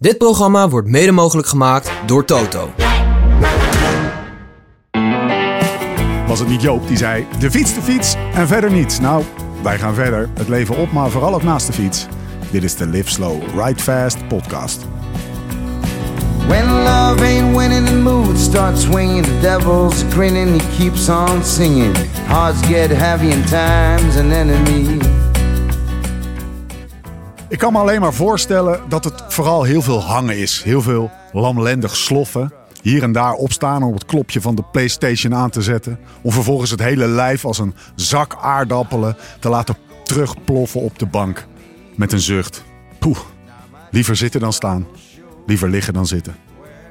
Dit programma wordt mede mogelijk gemaakt door Toto. Was het niet Joop die zei: de fiets, de fiets en verder niets? Nou, wij gaan verder. Het leven op, maar vooral ook naast de fiets. Dit is de Live Slow, Ride Fast podcast. When love ain't winning, the mood starts swinging. The devil's grinning, he keeps on singing. Hearts get heavy and time's an enemy. Ik kan me alleen maar voorstellen dat het vooral heel veel hangen is. Heel veel lamlendig sloffen. Hier en daar opstaan om het klopje van de PlayStation aan te zetten. Om vervolgens het hele lijf als een zak aardappelen te laten terugploffen op de bank. Met een zucht. Poeh, liever zitten dan staan. Liever liggen dan zitten.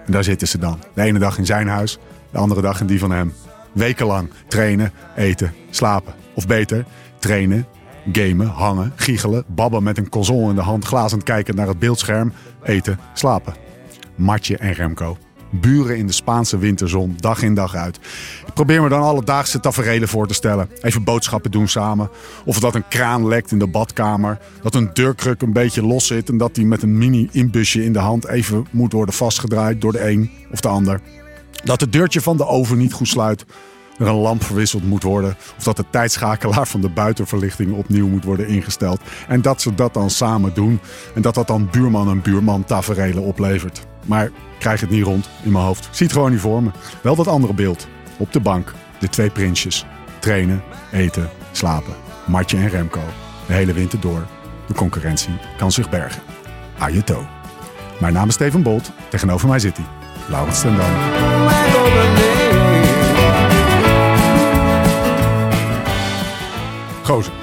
En daar zitten ze dan. De ene dag in zijn huis, de andere dag in die van hem. Wekenlang trainen, eten, slapen. Of beter, trainen, gamen, hangen, giechelen, babben met een console in de hand, glazend kijken naar het beeldscherm, eten, slapen. Matje en Remco. Buren in de Spaanse winterzon, dag in dag uit. Ik probeer me dan alledaagse taferelen voor te stellen. Even boodschappen doen samen. Of dat een kraan lekt in de badkamer. Dat een deurkruk een beetje los zit en dat die met een mini-inbusje in de hand even moet worden vastgedraaid door de een of de ander. Dat het deurtje van de oven niet goed sluit. Er een lamp verwisseld moet worden. Of dat de tijdschakelaar van de buitenverlichting opnieuw moet worden ingesteld. En dat ze dat dan samen doen. En dat dat dan buurman en buurman taferelen oplevert. Maar ik krijg het niet rond in mijn hoofd. Ik zie het gewoon niet voor me. Wel dat andere beeld. Op de bank. De twee prinsjes. Trainen, eten, slapen. Martje en Remco. De hele winter door. De concurrentie kan zich bergen. Ajeto. Mijn naam is Steven Bolt. Tegenover mij zit hij. Laurens. Gozer.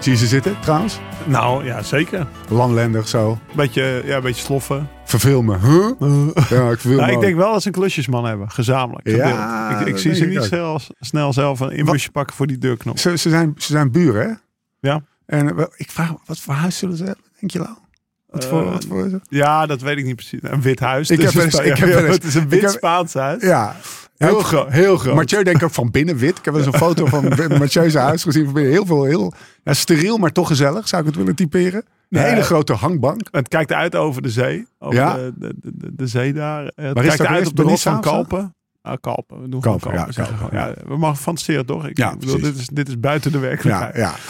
Zie je ze zitten trouwens? Nou, ja, zeker. Langlendig zo. Beetje, ja, een beetje sloffen. Verveel me. Huh? Ja, ik verveel Nou, me ik ook. denk wel dat ze een klusjesman hebben, gezamenlijk. Ja, ik, zie ze ik niet snel, snel zelf een inbusje pakken voor die deurknop. Ze, ze, zijn, ze zijn buren, hè? Ja. En eh, wel, ik vraag wat voor huis zullen ze hebben, denk je wel? Wat voor, Eh, wat voor... ja, dat weet ik niet precies. Een wit huis. Ik Dus heb het wel is- eens- ik heb eens- Het is een wit Spaans huis. Ja. Heel groot. Heel groot. Mathieu denk ik ook van binnen wit. Ik heb wel eens een foto van Mathieu's huis gezien van binnen. Heel veel, heel ja, steriel, maar toch gezellig. Zou ik het willen typeren? Een Nee. hele grote hangbank. Het kijkt uit over de zee. Over Ja. de, de, de, de zee daar. Het is kijkt uit op de rots van Kalpen. Ah, Kalpen. We doen Kalpen, ja, Kalpen. Ja, we mogen fantaseren toch? Ik, Ja, bedoel, dit, is, dit is buiten de Ja, werkelijkheid. ja.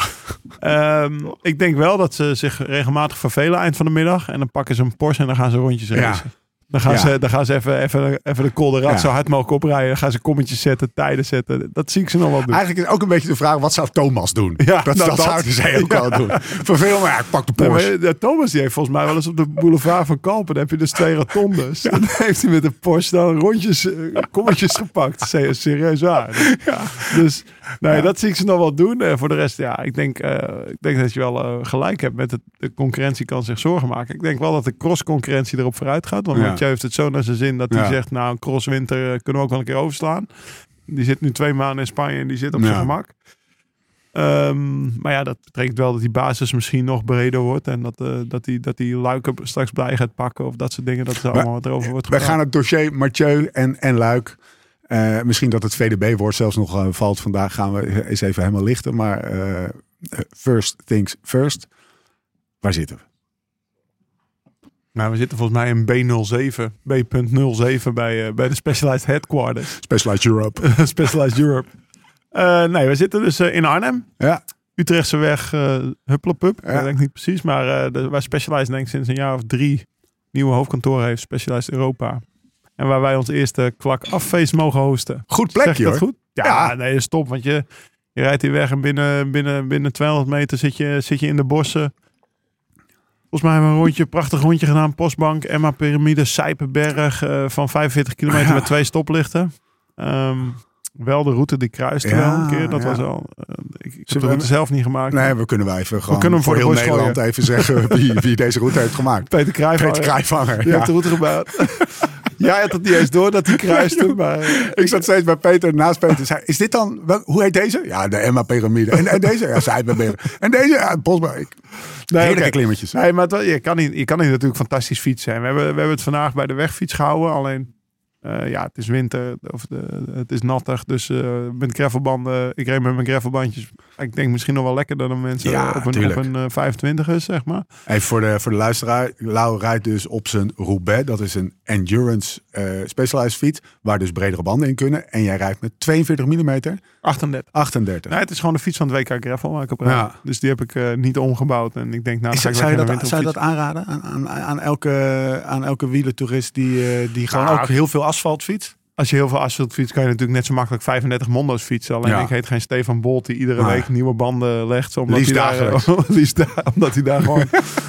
Ehm, ik denk wel dat ze zich regelmatig vervelen eind van de middag. En dan pakken ze een Porsche en dan gaan ze rondjes Ja. racen. Dan gaan, Ja. ze, dan gaan ze even, even, even de kolderad Ja. zo hard mogelijk oprijden. Dan gaan ze kommetjes zetten, tijden zetten. Dat zie ik ze nog wel doen. Eigenlijk is ook een beetje de vraag, wat zou Thomas doen? Ja, dat, nou, dat, dat. zouden zij ook wel doen. Verveel me, ja, ik pak de maar, Porsche. eh, Thomas die heeft volgens mij wel eens op de boulevard van Kalpen. Dan heb je dus twee rotondes. Dan heeft hij met een Porsche dan rondjes, eh, kommetjes gepakt. Se- Serieus waar. Dus nee, dat zie ik ze nog wel doen. En voor de rest, ja, ik denk, eh, ik denk dat je wel eh, gelijk hebt met het, de concurrentie kan zich zorgen maken. Ik denk wel dat de cross-concurrentie erop vooruit gaat. Want. Mathieu heeft het zo naar zijn zin dat hij zegt, nou, een crosswinter eh, kunnen we ook wel een keer overslaan. Die zit nu twee maanden in Spanje en die zit op zijn gemak. Ehm, maar ja, dat betekent wel dat die basis misschien nog breder wordt. En dat, eh dat, die, dat die luiken straks blij gaat pakken. Of dat soort dingen. Dat er allemaal wat erover wordt Wij gepraat. gaan het dossier Mathieu en, en Luik. eh, misschien dat het VDB-woord zelfs nog valt vandaag. Gaan we eens even helemaal lichten. Maar first things first. Waar zitten we? Nou, we zitten volgens mij in B07. B.07 bij, eh, bij de Specialized Headquarters. Specialized Europe. Specialized Europe. Eh, nee, we zitten dus eh, in Arnhem. Ja, Utrechtse weg, uh, Hupplepup. Ja. Ik denk niet precies. Maar de, waar Specialized denk ik sinds een jaar of drie nieuwe hoofdkantoren heeft. Specialized Europa. En waar wij ons eerste klak affeest mogen hosten. goed Zeg plekje ik dat hoor. goed? Ja, Ja. nee, dat is top. Want je, je rijdt hier weg en binnen, binnen, binnen 200 meter zit je, zit je in de bossen. Volgens mij hebben we een rondje, prachtig rondje gedaan. Postbank, Emma Pyramide, Sijpenberg. eh, van 45 kilometer Ja. met twee stoplichten. Ehm, wel de route die kruiste Ja, wel een keer. Dat ja. was al... eh, ik ik heb de we- route zelf niet gemaakt. Nee, we kunnen wel even gewoon kunnen hem voor voor de heel Nederland even zeggen wie, wie deze route heeft gemaakt. Peter Cruijff. Peter Krijvanger. Je hebt de route gebouwd. Jij had het niet eens door dat hij kruiste. maar Ik zat steeds bij Peter naast Peter. Zei, is dit dan, wel- hoe heet deze? Ja, de Emma Pyramide. En, en deze? Ja, Zijpenberg. En deze? Ja, Bosberg. Nee, Heerlijke klimmetjes. Nee, maar het, je, kan niet, je kan niet natuurlijk fantastisch fietsen. En we hebben, we hebben het vandaag bij de wegfiets gehouden. Alleen Eh, ja, het is winter of de, het is nattig. Dus eh, met gravelbanden, ik reed met mijn gravelbandjes. Ik denk misschien nog wel lekkerder dan mensen Ja, op een, op een eh, 25 is, zeg maar. Even voor de, voor de luisteraar. Lau rijdt dus op zijn Roubaix. Dat is een endurance eh specialized fiets. Waar dus bredere banden in kunnen. En jij rijdt met 42 mm 38. 38. Nee, het is gewoon de fiets van het WK Gravel waar ik op rijd. Ja. Dus die heb ik eh, niet omgebouwd. En ik denk, nou, dan Is- ga ik zou, je dat, zou je dat aanraden aan, aan, aan, elke, aan elke wielertoerist die, eh, die gewoon Nou, ook heel veel asfalt fietst? Als je heel veel asfalt fietst, kan je natuurlijk net zo makkelijk 35 mondo's fietsen. Alleen Ja. ik heet geen Stefan Bolt die iedere Nee. week nieuwe banden legt. Omdat Liefst hij daar, dagelijks. liefst da- omdat hij daar gewoon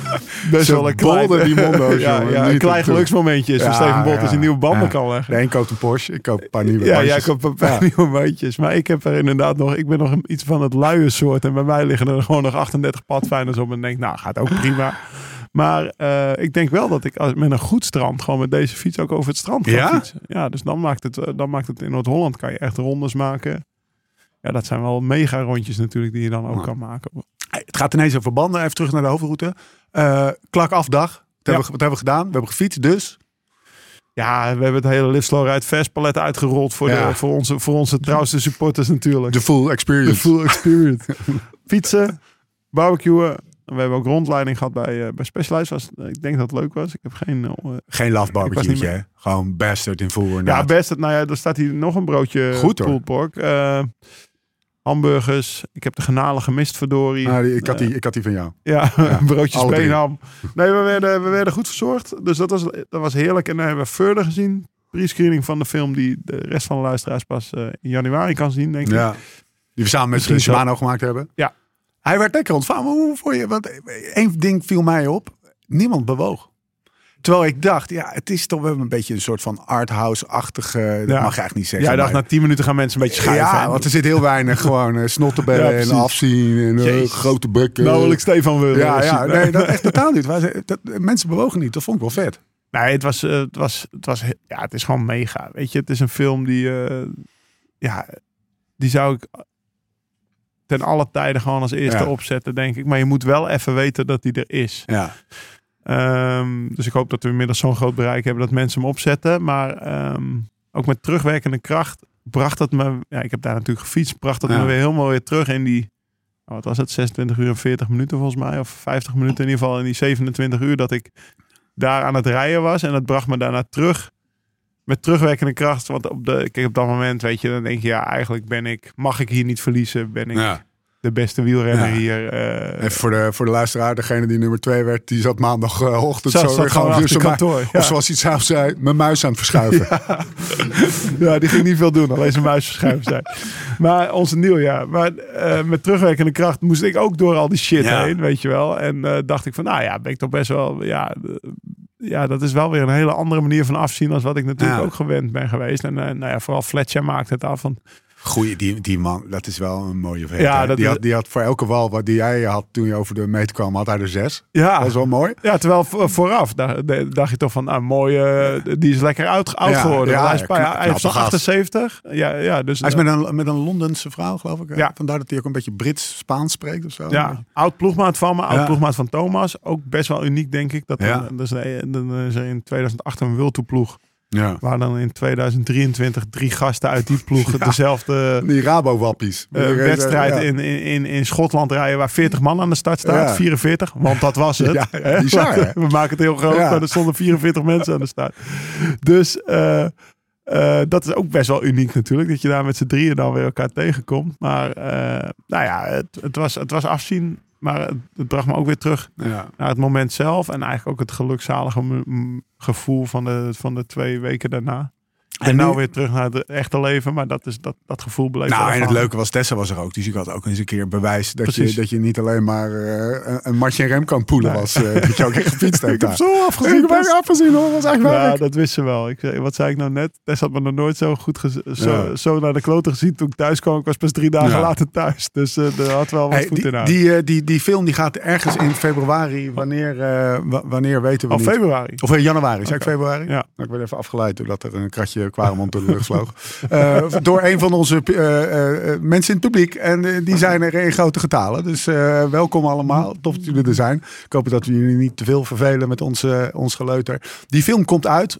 best wel een klein, die mondo's, ja, jongen. ja, Niet een klein geluksmomentje is voor Stefan Bolt als hij nieuwe banden kan leggen. De een koopt een Porsche, ik koop een paar nieuwe Ja, jij koopt een paar nieuwe bandjes. Maar ik heb er inderdaad nog, ik ben nog iets van het luie soort. En bij mij liggen er gewoon nog 38 padfijners op. En denk, nou, gaat ook prima. Maar eh, ik denk wel dat ik als, met een goed strand gewoon met deze fiets ook over het strand kan Ja? fietsen. Ja, dus dan maakt het, eh, dan maakt het in Noord-Holland kan je echt rondes maken. Ja, dat zijn wel mega rondjes natuurlijk die je dan ook kan maken. Het gaat ineens over banden. Even terug naar de hoofdroute. Eh klak afdag. Wat, hebben we, wat hebben we gedaan? We hebben gefietst, dus. Ja, we hebben het hele Live Slow Ride palet uitgerold voor, Ja. de, voor, onze, voor onze trouwste supporters natuurlijk. De full De experience. full experience. Fietsen, barbecuen. We hebben ook rondleiding gehad bij, eh bij Specialized. Was, ik denk dat het leuk was. Ik heb geen... eh, Geen love barbecue? Gewoon bastard in full. ja, best. Nou ja, er staat hier nog een broodje Goed, pulled pork. Eh, hamburgers. Ik heb de granalen gemist, verdorie. Ah, die- ik, had die, ik had die van jou. Ja, een broodje alle drie. speenham. Nee, we werden, we werden goed verzorgd. Dus dat was, dat was heerlijk. En dan hebben we verder gezien. Pre-screening van de film die de rest van de luisteraars pas in januari kan zien, denk ik. Ja. Die we samen met. Shimano gemaakt hebben. Ja. Hij werd lekker ontvangen. Hoe vond je? Want één ding viel mij op. Niemand bewoog. Terwijl ik dacht, ja, het is toch wel een beetje een soort van arthouse-achtige... Dat Ja. mag je eigenlijk niet zeggen. Jij dacht, maar- na 10 minuten gaan mensen een beetje schuiven. Ja, En- want er zit heel weinig gewoon uh, snottenbellen Ja, en afzien en eh, grote bekken. Nou wil ik Stefan willen. ja, ja, nee, dat echt totaal niet. Dat, mensen bewogen niet. Dat vond ik wel vet. Nee, het was, eh, het was, het was, ja, het is gewoon mega. Weet je, het is een film die, eh, ja, die zou ik ten alle tijden gewoon als eerste Ja. opzetten, denk ik. Maar je moet wel even weten dat die er is. Ja. Ehm, dus ik hoop dat we inmiddels zo'n groot bereik hebben dat mensen hem opzetten. Maar ehm, ook met terugwerkende kracht bracht het me, ja, ik heb daar natuurlijk gefietst, bracht Ja. me weer helemaal weer terug in die, oh, wat was het, 26 uur en 40 minuten volgens mij, of 50 minuten in ieder geval, in die 27 uur dat ik daar aan het rijden was. En dat bracht me daarna terug met terugwerkende kracht. Want op, de, kijk, op dat moment, weet je, dan denk je, ja, eigenlijk ben ik, mag ik hier niet verliezen, ben ik ja. de beste wielrenner Ja. hier. eh, Even voor de, voor de luisteraar, degene die nummer twee werd, die zat maandagochtend Zat- zo zat weer gewoon het kantoor, maar- ja. Of zoals hij het zelf zei, mijn muis aan het verschuiven. Ja, die ging niet veel doen, alleen zijn muis verschuiven zijn. Maar onze nieuwjaar. Maar eh, met terugwerkende kracht moest ik ook door al die shit Ja. heen, weet je wel. En eh, dacht ik van, nou ja, ben ik toch best wel, ja, ja, dat is wel weer een hele andere manier van afzien als wat ik natuurlijk Ja. ook gewend ben geweest. En eh, nou ja, vooral Fletcher maakt het af van, Goeie, die, die man, dat is wel een mooie vent. Ja, die, had, die had voor elke wal wat die jij had toen je over de meet kwam, had hij er zes. ja, Dat is wel mooi. ja, terwijl vo- vooraf dacht, je toch van, nou, mooi, eh, die is lekker oud, oud Ja, geworden. ja, hij is, ja, bij- knap- hij heeft zo'n knappe gast. 78. Ja, ja, dus Hij is eh, met een, met een Londense vrouw, geloof ik. Ja. Vandaar dat hij ook een beetje Brits-Spaans spreekt of zo. Ja, oud ploegmaat van me, oud ploegmaat van Thomas. Ook best wel uniek, denk ik. Dat Ja. er, is er in 2008 een Wilto-ploeg. Ja. Waar dan in 2023 drie gasten uit die ploeg Ja. dezelfde Die Rabo-wappies. eh, wedstrijd in, in, in, in Schotland rijden. Waar 40 man aan de start staat. Ja. 44, want dat was het. Ja, ja, Hè? bizar, hè? We maken het heel groot, Ja. maar er stonden 44 mensen aan de start. Dus eh, eh, dat is ook best wel uniek natuurlijk. Dat je daar met z'n drieën dan weer elkaar tegenkomt. Maar eh, nou ja, het, het, was, het was afzien. Maar het, het bracht me ook weer terug Ja. naar het moment zelf. En eigenlijk ook het gelukzalige gevoel van de, van de twee weken daarna. En, En nou nu- weer terug naar het echte leven. Maar dat, is, dat, dat gevoel bleef Nou, en het leuke was, Tessa was er ook. Dus ik had ook eens een keer bewijs dat, je, dat je niet alleen maar eh, een- matje en rem kan poelen Nee. was. eh, dat je ook echt gefietst hebt. Ik heb daar. zo afgezien. Ik heb afgezien hoor, dat was echt Ja, werk. dat wist ze wel. Ik, wat zei ik nou net? Tess had me nog nooit zo goed zo, Ja. zo naar de kloten gezien toen ik thuis kwam. Ik was pas drie dagen Ja. later thuis. Dus eh er had wel wat Hey, goed in die, haar. die, die, die film die gaat ergens in februari. Wanneer, wa- wanneer weten we Al niet. februari. Of in januari, zei ik februari? Ja. Nou, ik werd even afgeleid doordat er een kratje Quaremont door de lucht vloog. Eh, door een van onze eh, eh, eh, mensen in het publiek. En eh, die zijn er in grote getalen. Dus eh, welkom allemaal. Tof dat jullie er zijn. Ik hoop dat we jullie niet te veel vervelen met ons, eh, ons geleuter. Die film komt uit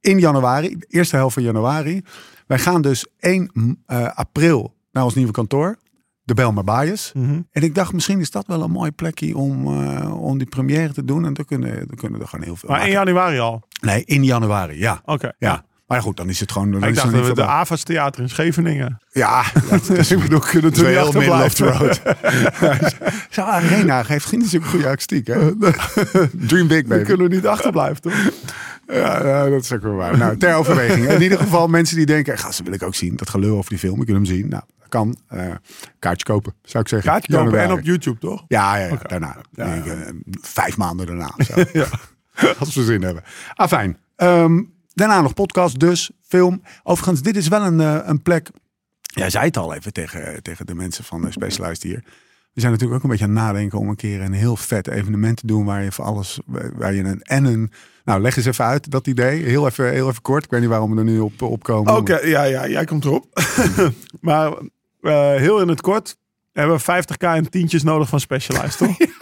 in januari, de eerste helft van januari. Wij gaan dus 1 eh, april naar ons nieuwe kantoor. De Belmar Bias. Mhm. En ik dacht, misschien is dat wel een mooi plekje om, eh, om die première te doen. En dan kunnen, dan kunnen we er gewoon heel veel Maar in maken. januari al. Nee, in januari, ja. Oké. ja. Maar goed, dan is het gewoon... Dan Ik is dacht dat we de Avas Theater in Scheveningen. Ja, dat is ik bedoel, kunnen we niet heel middle of the road. Zo'n arena geeft geen zulke goede akoestiek, hè? Dream big, baby. kunnen we niet achterblijven, toch? Ja, dat is ook wel waar. Nou, ter overweging. In ieder geval mensen die denken, gasten wil ik ook zien. Dat gelul over die film, ik wil hem zien. Nou, dat kan. Eh, kaartje kopen, zou ik zeggen. Kaartje kopen en op YouTube, toch? Ja, ja, ja, daarna. Ja, Ik, eh, vijf maanden daarna. Zo. Ja. Als we zin hebben. Ah, fijn. Ehm, daarna nog podcast, dus film. Overigens, dit is wel een, eh, een plek. Jij zei het al even tegen, tegen de mensen van de Specialized hier. We zijn natuurlijk ook een beetje aan het nadenken om een keer een heel vet evenement te doen. Waar je voor alles, waar je een en een. Nou, leg eens even uit dat idee. Heel even, heel even kort. Ik weet niet waarom we er nu op, op komen. Oké, ja, ja, jij komt erop. maar eh, heel in het kort. We hebben 50k en tientjes nodig van Specialized, toch?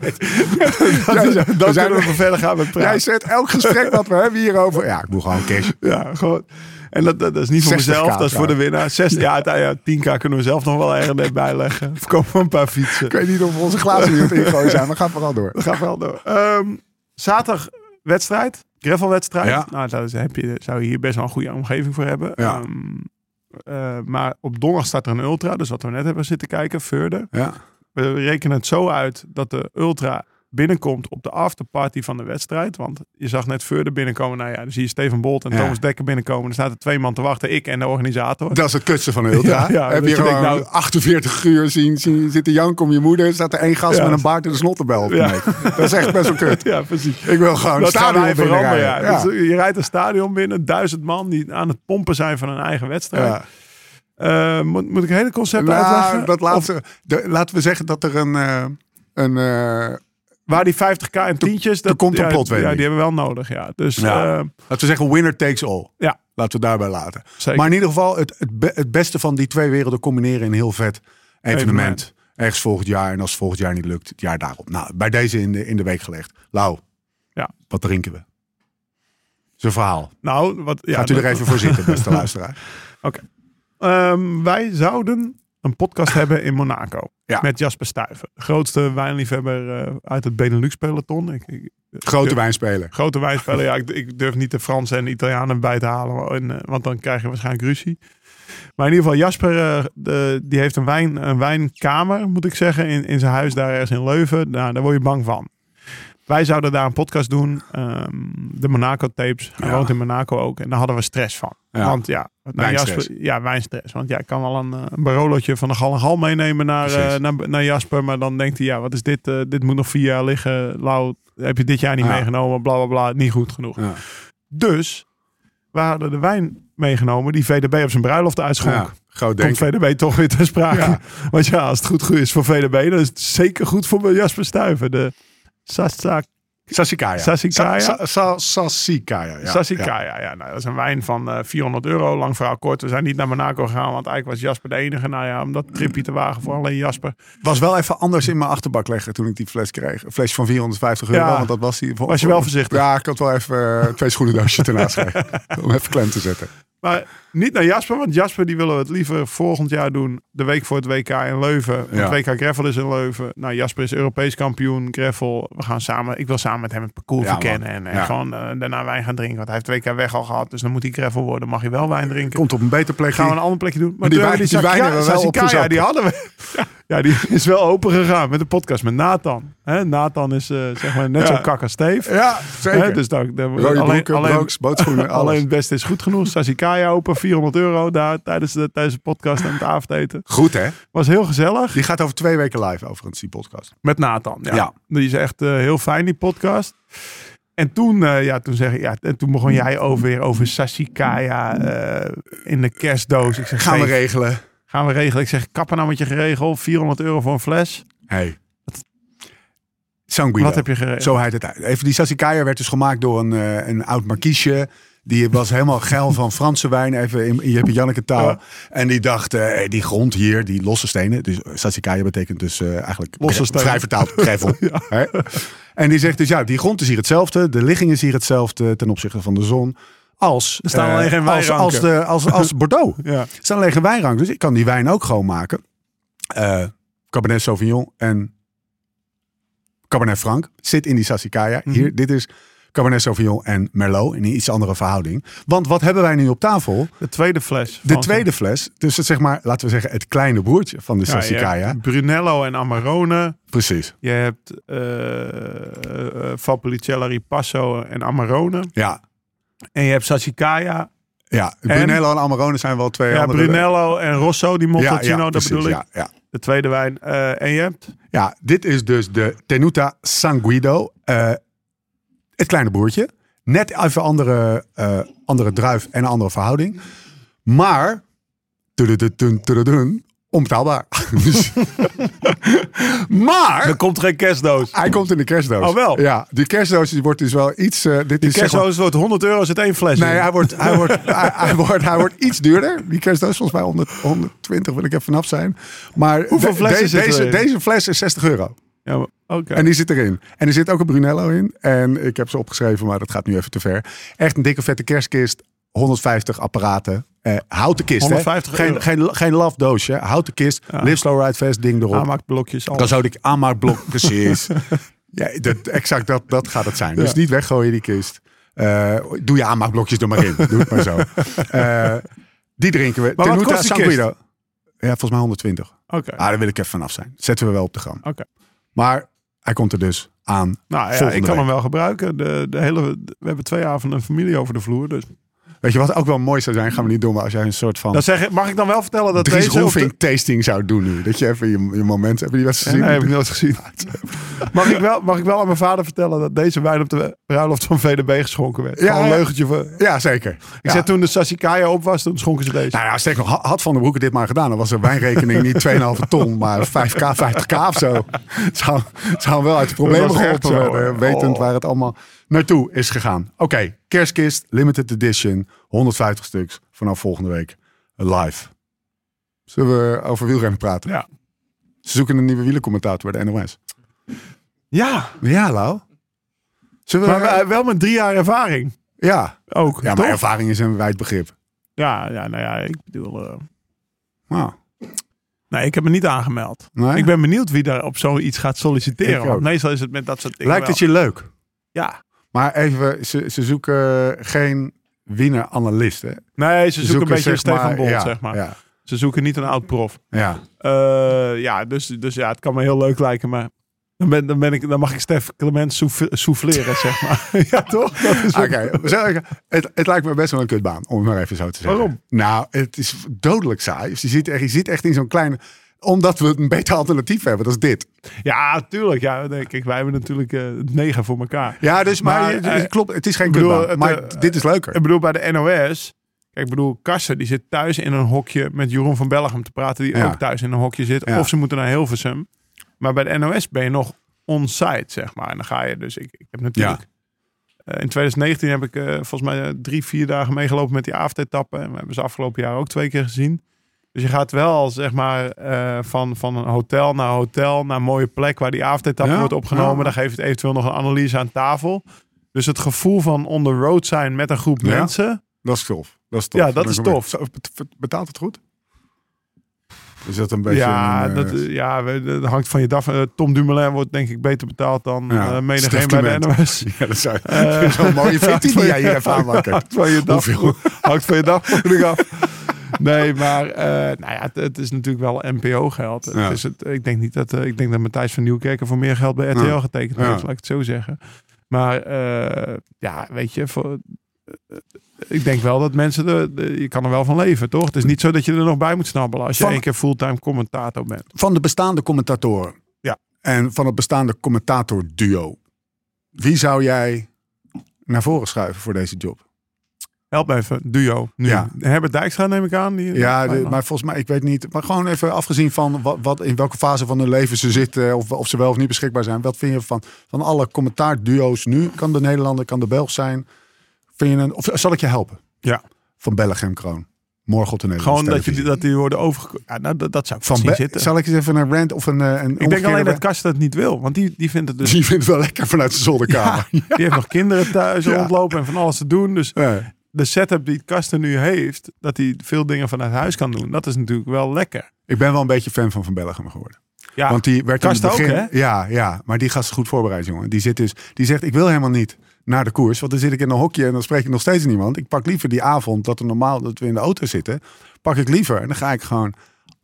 Ja, dan we zijn- kunnen we verder gaan met praten. Jij zet elk gesprek wat we hebben hierover. Ja, ik moet gewoon cash. Ja, gewoon. En dat, dat, dat is niet voor 60k mezelf, dat is voor de winnaar. 60, ja, ja, 10k kunnen we zelf nog wel ergens net bijleggen. Of kopen we een paar fietsen. Ik weet niet of we onze glazen hier ingooien zijn, maar ga vooral door. Dat gaat wel door. Ehm, zaterdag wedstrijd, gravelwedstrijd. Ja. Nou, daar heb je, zou je hier best wel een goede omgeving voor hebben. Ja. Ehm, eh, maar op donderdag staat er een ultra, dus wat we net hebben zitten kijken, Veurde. Ja. We rekenen het zo uit dat de ultra binnenkomt op de afterparty van de wedstrijd. Want je zag net Veurde binnenkomen. Nou ja, dan zie je Steven Bolt en Ja. Thomas Dekker binnenkomen. Er staat er twee man te wachten, ik en de organisator. Dat is het kutste van ultra. Ja, ja, Heb je je gewoon nou- 48 uur zien, zien zitten janken om je moeder. Staat er één gast met een baard en. Ja. Nee, dat is echt best wel kut. Ja, precies. Ik wil gewoon Dat stadion veranderen. Ja. Dus je rijdt een stadion binnen, duizend man die aan het pompen zijn van hun eigen wedstrijd. Eh, moet, moet ik het hele concept Nou, uitleggen? dat Of laatste, de, laten we zeggen dat er een, eh, een eh, waar die 50k en tientjes... Dat, komt een ja, plotwending. Ja, die hebben we wel nodig, ja. Dus Ja. laten we zeggen winner takes all. ja, Laten we het daarbij laten. zeker. Maar in ieder geval het, het, be- het beste van die twee werelden combineren in een heel vet evenement. Evenement. Ergens volgend jaar. En als het volgend jaar niet lukt, het jaar daarop. Nou, bij deze in de, in de week gelegd. Lau, Ja. wat drinken we? Zijn verhaal. nou, wat, ja, Gaat u er even voor zitten, beste luisteraar. Ehm, wij zouden een podcast hebben in Monaco. Ja. Met Jasper Stuyven. De grootste wijnliefhebber eh, uit het Benelux-peloton. Grote wijnspeler. Grote wijnspeler. Ja, ik, ik durf niet de Fransen en de Italianen bij te halen. En, eh, want dan krijg je waarschijnlijk ruzie. Maar in ieder geval, Jasper eh, de, die heeft een, wijn, een wijnkamer, moet ik zeggen, in, in zijn huis daar ergens in Leuven. Nou, daar word je bang van. Wij zouden daar een podcast doen. ehm, de Monaco tapes. Hij Ja. woont in Monaco ook. En daar hadden we stress van. Ja. Want ja, nou, Wijnstress. Jasper, ja, wijnstress. Want ja, ik kan wel een, eh, een barolotje van de Gal en Gal meenemen naar, eh, naar, naar Jasper. Maar dan denkt hij, ja, wat is dit? eh, dit moet nog vier jaar liggen. Lau, heb je dit jaar niet Ja. meegenomen? Bla, bla, bla. Niet goed genoeg. Dus we hadden de wijn meegenomen die VDB op zijn bruiloft uitschonk. Groot Komt. VDB toch weer ter sprake. Want ja, als het goed, goed is voor VDB, dan is het zeker goed voor Jasper Stuyven. De Sasak Sassikaya. Sassikaya? Sa-. Ja. Ja. nou, dat is een wijn van eh 400 euro. Lang verhaal kort. We zijn niet naar Monaco gegaan, want eigenlijk was Jasper de enige. Nou ja, om dat tripje te wagen voor alleen Jasper. Was wel even anders in mijn achterbak leggen toen ik die fles kreeg. Een flesje van 450 euro, Ja. want dat was die. Was je wel voorzichtig? Ja, ik had wel even eh, twee schoenendoosjes ernaast gekregen. Om even klem te zetten. Maar niet naar Jasper, want Jasper die willen we het liever volgend jaar doen. De week voor het WK in Leuven. Ja. Het WK Gravel is in Leuven. Nou, Jasper is Europees kampioen Gravel. We gaan samen, ik wil samen met hem het parcours Ja, verkennen. En, en Ja. gewoon eh, daarna wijn gaan drinken. Want hij heeft WK weg al gehad. Dus dan moet hij Gravel worden. Mag hij wel wijn drinken. Komt op een beter plekje. Gaan we een ander plekje doen. Maar die wijn- die wijn hebben we wel Sasikaya, opgezocht. die hadden we. Ja, die is wel open gegaan met de podcast met Nathan. Nathan is eh, zeg maar net zo kak als Steve. Ja, zeker. Dus dan, alleen, alleen, bootschoenen, alles. alleen het beste is goed genoeg. Sasikaya open, 400 euro daar tijdens de, tijdens de podcast en het avondeten. Goed hè? Was heel gezellig. Die gaat over twee weken live overigens, die podcast. Met Nathan. Ja. Ja. Die is echt eh, heel fijn, die podcast. En toen, eh, ja, toen zeg ik, ja, en toen begon jij over weer over Sasikaya eh, in de kerstdoos. Ik zeg, Gaan we regelen. gaan we regelen. Ik zeg, kappen nou met je geregeld. 400 euro voor een fles. Hey. San Guido. Wat heb je geregeld? Zo heet het uit. Even die Sassikaya werd dus gemaakt door een, een oud markiesje. Die was helemaal geil van Franse wijn. Even in, je hebt Janneke taal. Ja. En die dacht, eh, die grond hier, die losse stenen. Dus Sassikaya betekent dus eh, eigenlijk Losse stenen. vrij vertaald gravel. En die zegt dus, ja, die grond is hier hetzelfde. De ligging is hier hetzelfde ten opzichte van de zon. als, Er staan eh, alleen geen als, als, de, als, als Bordeaux. Ja. Er staan alleen geen wijnrank, dus ik kan die wijn ook gewoon maken. Eh, Cabernet Sauvignon en Cabernet Franc zit in die Sassicaia. Mhm. Hier, dit is Cabernet Sauvignon en Merlot in een iets andere verhouding. Want wat hebben wij nu op tafel? De tweede fles. De van tweede fles, dus het, zeg maar, laten we zeggen, het kleine broertje van de Ja, Sassicaia. Brunello en Amarone. Precies. Je hebt uh, Valpolicella Ripasso en Amarone. Ja, En je hebt Sassicaia. ja. Brunello en Amarone zijn wel twee Ja, andere... Brunello en Rosso, die ja, Montalcino, ja, dat precies, bedoel ik. Ja, ja. De tweede wijn. Eh, en je hebt? Ja, dit is dus de Tenuta San Guido. Het kleine broertje. Net even andere, eh, andere druif en een andere verhouding. Maar, tududun, onbetaalbaar. Dus- maar, Er komt geen kerstdoos. hij komt in de kerstdoos. Oh, wel? Ja, die kerstdoos die wordt dus wel iets... eh, dit Die is zeg maar- kerstdoos wordt 100 euro, zit één fles Nee, hij wordt, hij, wordt, hij, hij wordt, hij wordt iets duurder. Die kerstdoos volgens mij 100, 120 wil ik even vanaf zijn. Maar Hoeveel de- flessen deze, erin? deze fles is 60 euro. Ja, maar- En die zit erin. En er zit ook een Brunello in. En ik heb ze opgeschreven, maar dat gaat nu even te ver. Echt een dikke vette kerstkist. 150 apparaten. Eh, houten kist, 150 hè? Geen, geen, geen love doosje. Houten kist. Ja. Live slow ride fast ding erop. Aanmaakblokjes. alles. Dan zou ik aanmaakblok, precies. ja, dat, exact dat, dat gaat het zijn. Dus Ja. niet weggooien die kist. Eh, doe je aanmaakblokjes er maar in. Doe het maar zo. Eh, die drinken we. Maar Tenuta San? Guido. Ja, volgens mij 120. Oké. Ah, daar wil ik even vanaf zijn. Zetten we wel op de gram. Oké. Maar hij komt er dus aan. Nou ja, ik kan week. hem wel gebruiken. De, de hele, we hebben twee avonden een familie over de vloer. Dus. Weet je wat ook wel mooi zou zijn? Gaan we niet doen, maar als jij een soort van Dan zeg ik, mag ik dan wel vertellen dat Dries deze... de- tasting zou doen nu. Dat je even je, je moment... Heb je die Ja, gezien? nee, heb ik nooit gezien. mag, ik wel, mag ik wel aan mijn vader vertellen dat deze wijn op de bruiloft van VDB geschonken werd? Ja, een leugentje. Voor... Ja, zeker. Ik Ja. zei toen de Sassicaia op was, toen schonken ze deze. Nou ja, nog, had Van der Broeke dit maar gedaan, dan was de wijnrekening niet 2,5 ton, maar 5k, 50k of zo. Het zou, het zou wel uit de problemen was geholpen worden, wetend Oh. waar het allemaal naartoe is gegaan. Oké, kerstkist, limited edition, 150 stuks vanaf volgende week live. Zullen we over wielrennen praten? Ja. Ze zoeken een nieuwe wielercommentator bij de NOS. Ja, Ja, Lau. Zullen we... maar eh, wel met drie jaar ervaring. ja. Ook, ja, maar toch? ervaring is een wijd begrip. Ja, ja, nou ja, ik bedoel... Nou, nee, ik heb me niet aangemeld. nee? Ik ben benieuwd wie daar op zoiets gaat solliciteren. Want meestal is het met dat soort dingen Lijkt het je leuk? Ja. Maar even, ze, ze zoeken geen wiener-analyst, hè? Nee, ze zoeken, een beetje Stefan maar- Bolt, ja, zeg maar. Ja, Ze zoeken niet een oud prof. ja. Eh, ja, dus, dus ja, het kan me heel leuk lijken, maar dan, ben, dan, ben ik, dan mag ik Stef Clement souff- souffleren, zeg maar. ja, toch? Oké, het, het lijkt me best wel een kutbaan, om het maar even zo te zeggen. Waarom? Nou, het is dodelijk saai. Dus je, zit echt, je zit echt in zo'n kleine... Omdat we een beter alternatief hebben, dat is dit. Ja, tuurlijk. Ja, nee, kijk, wij hebben natuurlijk eh, het negen voor elkaar. Ja, dus maar, Maar, je- eh, het klopt, het is geen bedoel, kutbaan. het, maar eh, dit is leuker. Ik bedoel, bij de NOS... Kijk, ik bedoel, Karsten die zit thuis in een hokje met Jeroen van Bellegem te praten, die Ja. ook thuis in een hokje zit. Ja. Of ze moeten naar Hilversum. Maar bij de NOS ben je nog on-site, zeg maar. En dan ga je dus... Ik, ik heb natuurlijk... eh, in 2019 heb ik eh, volgens mij eh, drie, vier dagen meegelopen met die avondetappen. En we hebben ze afgelopen jaar ook twee keer gezien. Dus je gaat wel, zeg maar, eh, van, van een hotel naar hotel, naar een mooie plek waar die avondetappe Ja, wordt opgenomen. ja. Dan geeft het eventueel nog een analyse aan tafel. Dus het gevoel van on the road zijn met een groep Ja. mensen. Dat is tof. Dat is tof. Ja, dat is tof. Betaalt het goed? Is dat een beetje... ja, een, eh, dat, ja, dat hangt van je dag. Tom Dumoulin wordt denk ik beter betaald dan Ja, Stef bij de Clement. NOS. Ja, dat zou Eh, zo'n mooie fictie die jij hier even aanmaakt. Hangt van je dag, Hoeveel? hangt van je dagvoeding af. Nee, maar eh, nou ja, het, het is natuurlijk wel NPO-geld. Ja. Het is het, ik denk niet dat eh, ik denk dat Matthijs van Nieuwkerken voor meer geld bij RTL Ja. getekend Ja. heeft, laat ik het zo zeggen. Maar eh, ja, weet je, voor, ik denk wel dat mensen er, de- je kan er wel van leven, toch? Het is niet zo dat je er nog bij moet snabbelen als je Van- één keer fulltime commentator bent. Van de bestaande commentatoren. Ja. En van het bestaande commentator-duo. Wie zou jij naar voren schuiven voor deze job? Help me even, duo. Nu. Ja. Herbert Dijkstra neem ik aan. Die, Ja, de- maar volgens mij, ik weet niet. Maar gewoon even afgezien van wat, wat, in welke fase van hun leven ze zitten. Of, of ze wel of niet beschikbaar zijn. Wat vind je van, van alle commentaarduo's nu? Kan de Nederlander, kan de Belg zijn? Vind je een, of zal ik je helpen? Ja. Van Bellegem Kroon. Morgen op de Nederlandse Gewoon dat, je, dat die worden overgekomen. Ja, nou, dat, dat zou ik Van zien zitten. Zal ik eens even een rant of een, eh, een Ik denk alleen dat Karsten dat niet wil. Want die, die vindt het dus... Die vindt het wel lekker vanuit zijn zolderkamer. Die heeft nog kinderen thuis Ja. rondlopen en van alles te doen. Dus Ja. De setup die Karsten nu heeft, dat hij veel dingen vanuit huis kan doen, dat is natuurlijk wel lekker. Ik ben wel een beetje fan van Van Bellegem geworden. Ja, Want die werd in het Karsten ook, begin, hè? Ja, ja, maar die gast is goed voorbereid, jongen. Die zit dus, die zegt, ik wil helemaal niet naar de koers, want dan zit ik in een hokje en dan spreek ik nog steeds niemand. Ik pak liever die avond dat er normaal dat we in de auto zitten, pak ik liever en dan ga ik gewoon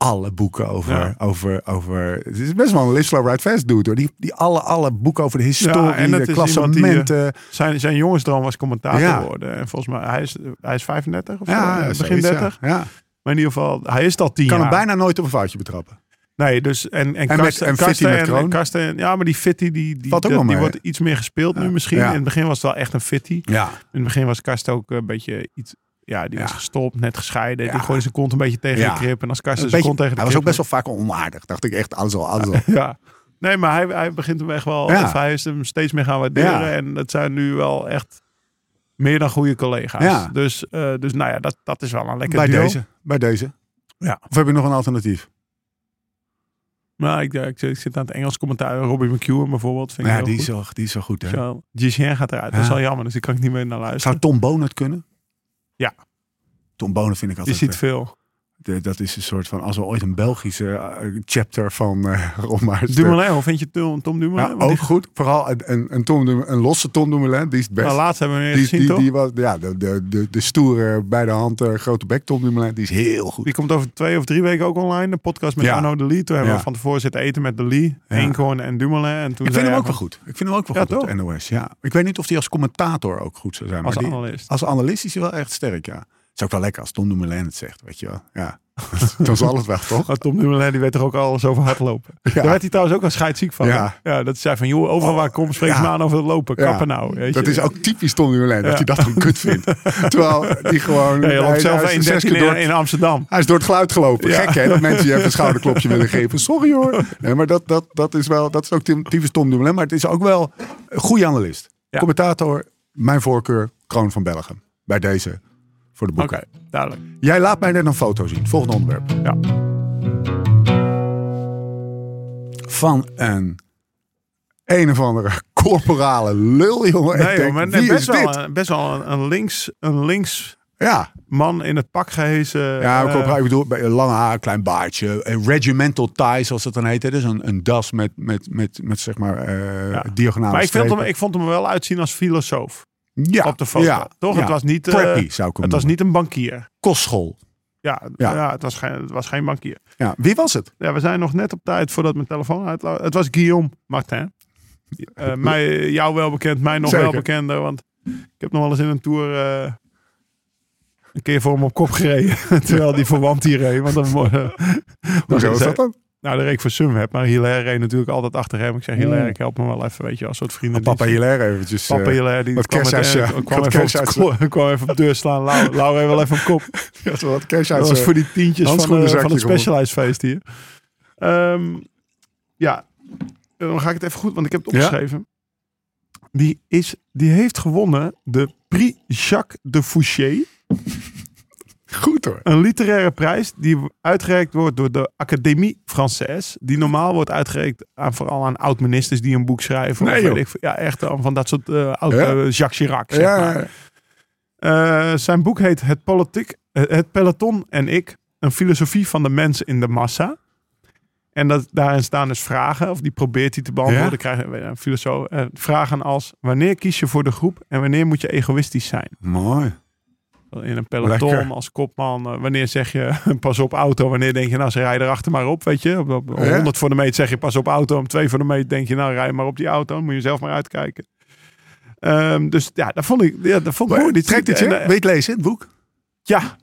alle boeken over, Ja. over, over. Het is best wel een Live Slow Ride Fast dude, hoor. Die, die alle, alle boeken over de historie, en de die, eh, klassementen. Zijn, zijn jongensdroom was commentator Ja. worden. En volgens mij, hij is, hij is 35 of zo, ja, eh, begin zoiets, ja. 30. Ja. Maar in ieder geval, hij is al tien Kan jaar. hem bijna nooit op een foutje betrappen. Nee, dus en, en, En met- Karsten, en Karsten met en, Kroon? en Karsten, ja, maar die Fitty die, die, dat- die wordt iets meer gespeeld nu misschien. Ja. In het begin was het wel echt een Fitty. Ja. In het begin was Karsten ook een beetje iets. Ja, die was Ja. gestopt, net gescheiden. Die gooide zijn kont een beetje tegen de krip. En als Karsten zijn kont tegen de hij was ook best wel vaak onaardig. Dacht ik echt, alles al, alles al. Ja. Nee, maar hij, hij begint hem echt wel. Ja. Of hij is hem steeds meer gaan waarderen. En het zijn nu wel echt meer dan goede collega's. Ja. Dus, eh, dus nou ja, dat, dat is wel een lekker Bij duo. deze. Bij deze. Ja. Of heb je nog een alternatief? Maar ik, ik, ik zit aan het Engels commentaar. Robbie McEwen bijvoorbeeld. Vind ik Ja, die is, wel, die is wel goed, hè? Zo, Gicien gaat eruit. Dat is wel jammer. Dus ik kan ik niet meer naar luisteren. Zou Tom Boon het kunnen? Ja. Tom Boon vind ik Je altijd... ziet eh, veel. De- dat is een soort van... Als we ooit een Belgische eh, chapter van uh, Ron Maarten- Dumoulin, hoe vind je Tom, Tom Dumoulin? Want ook goed. Vooral een, een, een, Tom een losse Tom Dumoulin. Die is het best. Nou, laatst hebben we hem die, gezien, die, toch? die was, ja, de, de, de, de stoere, bij de hand, eh, grote bek Tom Dumoulin. Die is heel goed. Die komt over twee of drie weken ook online. De podcast met Ja. Arno de Lee. Toen hebben Ja. we van tevoren zitten eten met de Lee. Ja. En Dumoulin. En toen Ik vind hem ook wel goed. Ik vind hem ook wel Ja, goed toch? NOS. Ja. Ik weet niet of hij als commentator ook goed zou zijn. Als maar die- analist. Als analist is hij wel echt sterk, ja. Is ook wel lekker als Tom Dumoulin het zegt, weet je wel. Ja. Dan zal het wel, toch? Maar Tom Dumoulin die weet toch ook alles over hardlopen. Daar werd hij trouwens ook al scheidsziek van. Ja. ja, dat zei van, joh, overal waar kom, spreek Ja. me aan over het lopen. Kappen nou. Weet Dat je. is ook typisch Tom Dumoulin, dat hij dat gewoon kut vindt. Terwijl die gewoon... Je loopt hij- zelf hij is 1.13 zes keer in, door, in Amsterdam. Hij is door het geluid gelopen. Gek hè, dat mensen je even een schouderklopje willen geven. Sorry hoor. Nee, maar dat, dat, dat is wel, dat is ook typisch Tom Dumoulin. Maar het is ook wel een goede analist. Commentator, mijn voorkeur, Kroon van Belgium. Bij deze, voor de Oké, boeken. duidelijk. Jij laat mij net een foto zien. Volgende onderwerp. Ja. Van een een of andere corporale lul, jongen. Ik Nee, denk, maar wie best, is wel, een- best wel een, een links, een links Ja, man in het pak gehezen. ja eh, corporaal, ik bedoel, lange haar, klein baardje. Een regimental tie, zoals dat dan heet. Dus een, een das met, met, met, met zeg maar eh Ja. diagonale maar ik, vind hem, ik vond hem wel uitzien als filosoof ja, op de foto. Ja, Toch? ja. Het was niet, eh, Preppy, zou ik hem het was niet een bankier. Kostschool. Ja, Ja. ja. het, was geen, het was geen bankier. Ja. Wie was het? Ja, we zijn nog net op tijd voordat mijn telefoon uitloopt. Het was Guillaume Martin. Eh, mij, jou wel bekend, mij nog Zeker. wel bekender. Want ik heb nog wel eens in een tour eh, een keer voor hem op kop gereden. terwijl die voor Wanty reed. Want dan, uh, Hoezo was dat dan? Nou, de reek voor Sunweb. Maar Hilaire reed natuurlijk altijd achter hem. Ik zeg, Hilaire, ik help me wel even, weet je, als soort vrienden. Papa Hilaire eventjes. Papa eh, Hilaire, die wat kwam, met, eh, uit- kwam, even op, kwam even op de deur slaan. Lau- Laura wel even op kop. ja, zo wat cash uit Dat was voor die tientjes van, eh, van het. Specialized feest hier. Ehm, ja, dan ga ik het even goed, want ik heb het opgeschreven. Die, is, die heeft gewonnen de Prix Jacques de Fouché. Goed hoor. Een literaire prijs die uitgereikt wordt door de Académie Française. Die normaal wordt uitgereikt aan, vooral aan oud-ministers die een boek schrijven. Nee, of weet ik, ja, echt eh, van dat soort eh oud, Ja? eh, Jacques Chirac. Zeg Ja, maar. Zijn boek heet Het, politiek, het Peloton en ik. Een filosofie van de mens in de massa. En dat, daarin staan dus vragen, of die probeert hij te beantwoorden. Ja? Krijgen we een filosoof. vragen als: wanneer kies je voor de groep en wanneer moet je egoïstisch zijn? mooi. In een peloton Lekker. als kopman. eh, wanneer zeg je pas op auto? Wanneer denk je nou ze rijden erachter maar op? Weet je, op, op Ja. 100 voor de meet zeg je pas op auto. Om 2 voor de meet denk je nou rij maar op die auto. Moet je zelf maar uitkijken. Ehm, dus ja, dat vond ik, ja, dat vond ik mooi. Die Trekt het je? eh, Weet lezen, het boek? Ja,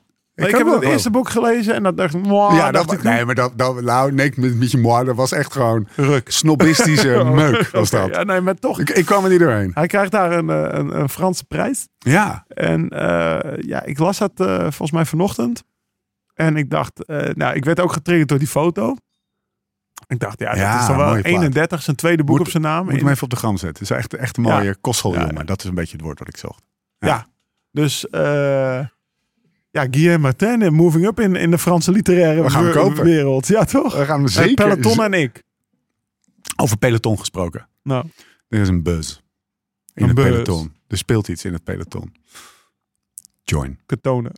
ik, heb het eerste boek gelezen en dat dacht ik, ja, dacht dat, ik, nee, maar dat, dat, nou, nee, met, met je dat was echt gewoon ruk. snobistische meuk, was dat. Ja, nee, maar toch. Ik, ik kwam er niet doorheen. Hij krijgt daar een, eh, een, een Franse prijs. Ja, En eh, ja, ik las dat eh, volgens mij vanochtend. En ik dacht, nou, ik werd ook getriggerd door die foto. Ik dacht, ja, Ja, dat is dan wel mooie plaat. 31, zijn tweede boek Moet- op zijn naam. moet hem even op de gram zetten. Het is echt, echt een mooie Ja. kostschooljongen. Ja, ja. Dat is een beetje het woord wat ik zocht. Ja. Dus ja, Guillaume Martin, eh, moving up in, in de Franse literaire We gaan hem we- kopen. wereld. Ja, toch? We gaan hem Eh, zeker... Peloton en ik. Over peloton gesproken. Nou, Er is een buzz. In Een het buzz. peloton. Er speelt iets in het peloton. Join. Ketonen.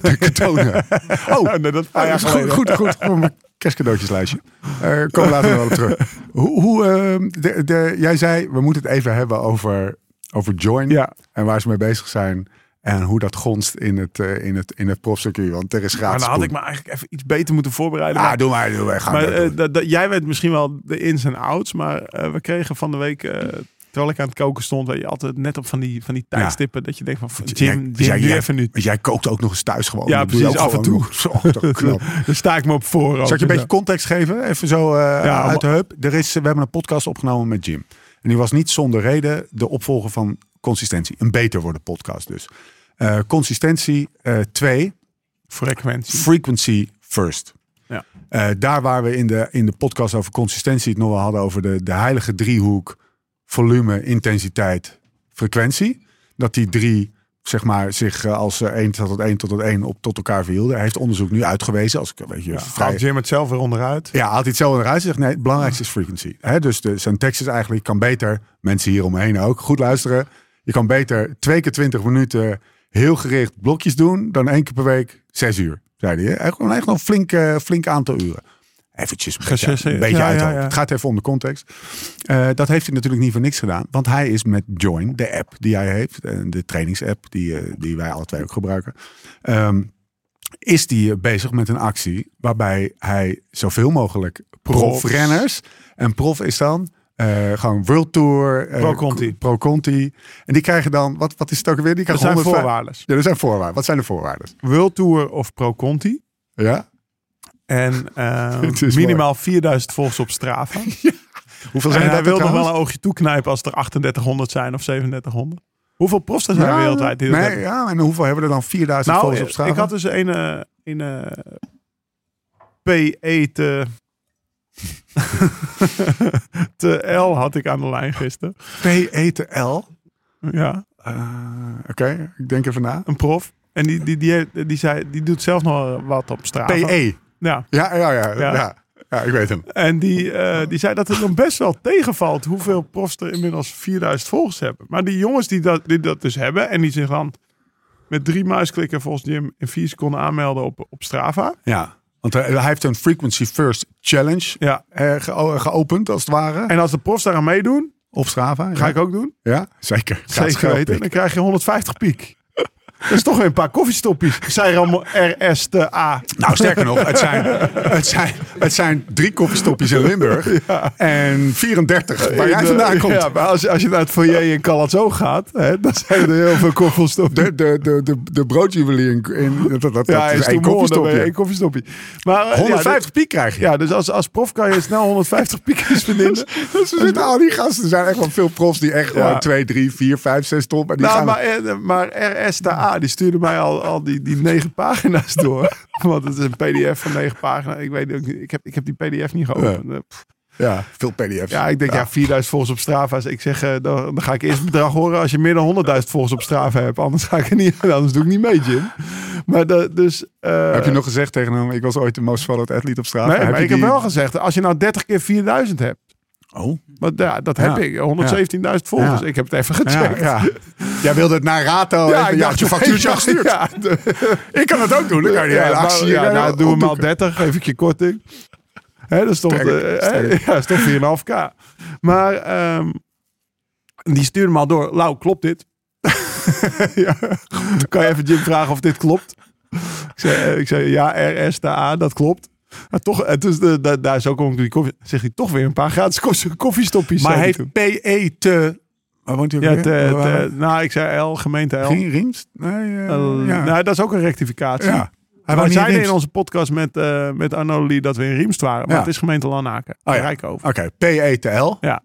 De ketonen. Oh, nee, dat Ah, ja, goed, goed, goed. Voor mijn kerstcadeautjeslijstje. Eh komen we later wel op terug. Hoe, hoe, eh, de, de, jij zei, we moeten het even hebben over, over Join. Ja. En waar ze mee bezig zijn. En hoe dat gonst in het, eh, in het, in het profcircuit. Want er is Maar gratis dan had ik me eigenlijk even iets beter moeten voorbereiden. Ah, Maar- doe maar, doe maar. Ga Maar maar eh, doen. jij weet misschien wel de ins en outs, maar eh, we kregen van de week, terwijl ik aan het koken stond, weet je altijd net op van die, van die tijdstippen dat je denkt van Jim, jij- Jim, jij- even nu. Jij kookt ook nog eens thuis gewoon. Ja, doe precies, ook af en toe. Zo, knap. Daar sta ik me op voor. Zal ik je een Dus, beetje context geven? Even zo Ja, uit de maar- heup. Er is, we hebben een podcast opgenomen met Jim. En die was niet zonder reden de opvolger van Consistentie. Een beter worden podcast dus. Eh, consistentie 2, frequentie. frequency first. Ja. Eh, daar waar we in de, in de podcast over consistentie het nog wel hadden over de, de heilige driehoek volume, intensiteit, frequentie. Dat die drie zeg maar, zich eh, als 1 tot het 1 tot het 1 op tot elkaar verhielden. Hij heeft onderzoek nu uitgewezen. Als ik een beetje Ja, vrij, Haalt Jim het zelf weer onderuit. ja, haalt hij het zelf eruit. Zegt nee, het belangrijkste is frequency. Hè, dus de, zijn tekst is eigenlijk, kan beter, mensen hier omheen ook, goed luisteren. Je kan beter twee keer 20 minuten heel gericht blokjes doen dan één keer per week zes uur, zei hij. gewoon echt nog een flink, eh, flink aantal uren. Eventjes een beetje, een beetje Ja, uit ja, hoofd. ja. Het gaat even om de context. Eh, dat heeft hij natuurlijk niet voor niks gedaan. Want hij is met Join, de app die hij heeft, eh, de trainingsapp die, die wij alle twee ook gebruiken. ehm, is die bezig met een actie waarbij hij zoveel mogelijk profrenners. En prof is dan eh, gewoon World Tour. eh, Pro Conti. Pro Conti. En die krijgen dan, wat, wat is het ook weer? Die krijgen zijn 105 voorwaarden. Ja, er zijn voorwaarden. Wat zijn de voorwaarden? World Tour of Pro Conti. Ja? En eh, is minimaal 4000 volgers op Strava. Hoeveel En zijn hij dat wil nog wel een oogje toeknijpen als er 3800 zijn of 3700. Hoeveel profs zijn er Ja, wereldwijd die dat nee, ja, en hoeveel hebben er dan 4000 Nou, volgers op Strava? ik had dus een, eh, een PE te, te L had ik aan de lijn gisteren. P-E-T-L. Ja, Eh, Oké, ik denk even na. een prof. En die, die, die, die, zei, die doet zelf nog wat op Strava. P-E. Ja. Ja, ja, ja, Ja. ja. Ja, ik weet hem. En die, eh, die zei dat het dan best wel tegenvalt hoeveel profs er inmiddels 4000 volgers hebben. Maar die jongens die dat, die dat dus hebben en die zich dan met drie muisklikken volgens Jim in vier seconden aanmelden op, op Strava. Ja, want hij, heeft een Frequency First Challenge Ja. eh, geo- geopend, als het ware. En als de profs daaraan meedoen, Op Strava. ga ja. ik ook doen. Ja, zeker. Gratis Zeker weten. Dan krijg je 150 piek. Dat is toch weer een paar koffiestoppies. Zij allemaal RS te A. Nou, sterker nog, het zijn, het zijn, het zijn drie koffiestopjes in Limburg. En 34 waar jij De- vandaan komt. Ja, maar als, als je naar het foyer in Calazzo gaat, hè, dan zijn er heel veel koffiestoppies. De, de, de, de, de broodjuwelier in, in dat, dat, dat Ja, is is één koffiestopje. één koffiestopje. Maar, eh, 150 piek krijg je. Ja, ja, dus als, als prof kan je snel 150 piekjes verdienen. Dus we zitten al die gasten. Er zijn echt wel veel profs die echt Ja. gewoon 2, 3, 4, 5, 6 ton. Maar die Nou, gaan maar, eh, maar RS te A, die stuurde mij al, al die, die negen pagina's door. Want het is een pdf van negen pagina's. Ik weet ook niet, ik heb, ik heb die pdf niet geopend. Eh. Ja, veel pdf's. Ja, ik denk ja, 4000 volgers op Strava. Ik zeg, eh, dan, dan ga ik eerst het bedrag horen als je meer dan 100.000 volgers op Strava hebt. Anders ga ik er niet, anders doe ik niet mee, Jim. Maar de, dus... eh, Heb je nog gezegd tegen hem, ik was ooit de most followed athlete op straat. Nee, Heb maar je ik heb wel gezegd, als je nou 30 keer 4000 hebt. Oh. Maar ja, dat heb ik. 117.000 volgers. Ik heb het even gecheckt. ja. Jij wilde het naar Rato. Ja, ik je dacht, had je factuurtje de- Ik kan het ook doen. Dan kan je die hele maar- actie ja, eh, nou, doe hem al opdoeken. 30, geef ik je korting. Hè, dat is toch, Sterk, eh, ja, toch 4,5k. Maar ehm, die stuurde me al door. Lau, klopt dit? ja. Kan je even Jim vragen of dit klopt? Ik zei, eh, ik zei ja, RS, A, dat klopt. Maar toch, dus de, de- daar is ook om die koffie. Zegt hij toch weer een paar gratis koffie- koffiestopjes. Maar heeft. PE te... Waar woont hij ook Ja, weer? te, nou, ik zei L, gemeente L. Geen Riems? Nee, ja. Nou, dat is ook een rectificatie. ja. Wij Hij in zeiden in onze podcast met, eh met Arnolie dat we in Riemst waren. Maar Ja. het is gemeente Lanaken. Oh ja. Rijkover. Oké, PE te L. Ja.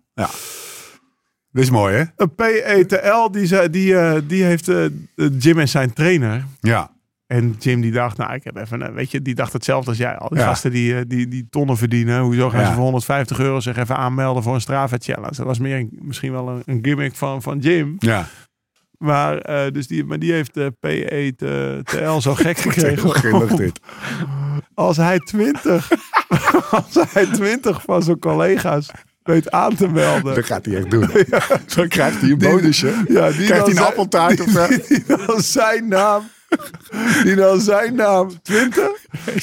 Dit is mooi, hè? Een PETL, die, die, eh, die heeft Jim en zijn trainer. Ja. En Jim die dacht, nou, ik heb even, een- weet je, die dacht hetzelfde als jij. Al die Ja. gasten die, eh, die, die tonnen verdienen. Hoezo gaan Ja. ze voor 150 euro zich even aanmelden voor een Strava Challenge? Dat was meer een- misschien wel een, een gimmick van, van Jim. Ja. Maar, eh, dus die, maar die heeft de PETL zo gek gekregen. Grillig dit. als hij 20, als hij 20 van zijn collega's weet aan te melden. Dat gaat hij echt doen. Zo krijgt hij een bonusje. Ja, die Krijgt hij een appeltaart of zo? die dan zijn naam die dan zijn naam 20.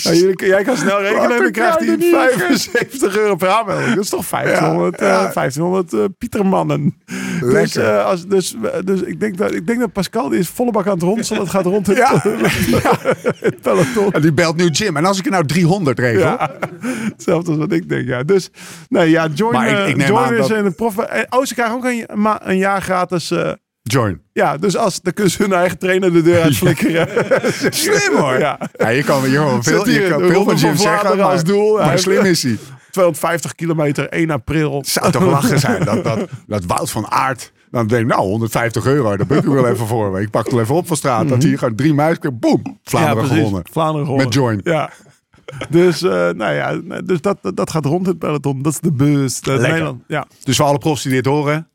Nou, jullie- jij kan snel rekenen en dan krijgt hij 75 euro per aanmelding. Dat is toch 1500, Ja, ja. eh, 1500 eh, Pietermannen. Dus, Lekker. eh, als, dus, dus ik, denk dat, ik denk dat Pascal die is volle bak aan het ronselen. Het gaat rond het, Ja. het peloton. En die belt nu Jim. En als ik er nou 300 regel. Hetzelfde als wat ik denk. Ja. Dus, nee, ja, join, Maar ik- eh, ik neem join aan is dat- het prof. eh, Oh, ze krijgen ook een, een jaar gratis. Join. ja, dus als, dan kunnen ze hun eigen trainer de deur uit flikkeren. Slim hoor. Ja. Ja, je kan, je kan veel, je kan veel van Jim zeggen, maar, als doel. maar slim is hij. 250 kilometer, 1 april. Zou toch lachen zijn dat, dat, dat Wout van Aert... Dan denk ik, nou, 150 euro, daar ben ik wel even voor. Ik pak het even op van straat. Dat hier gewoon drie muizen, boem, Vlaanderen gewonnen. Vlaanderen gewonnen. Met Join. Ja. Dus, eh, nou ja, dus dat, dat gaat rond het peloton. Dat is de bus. Ja. Dus voor alle profs die dit horen...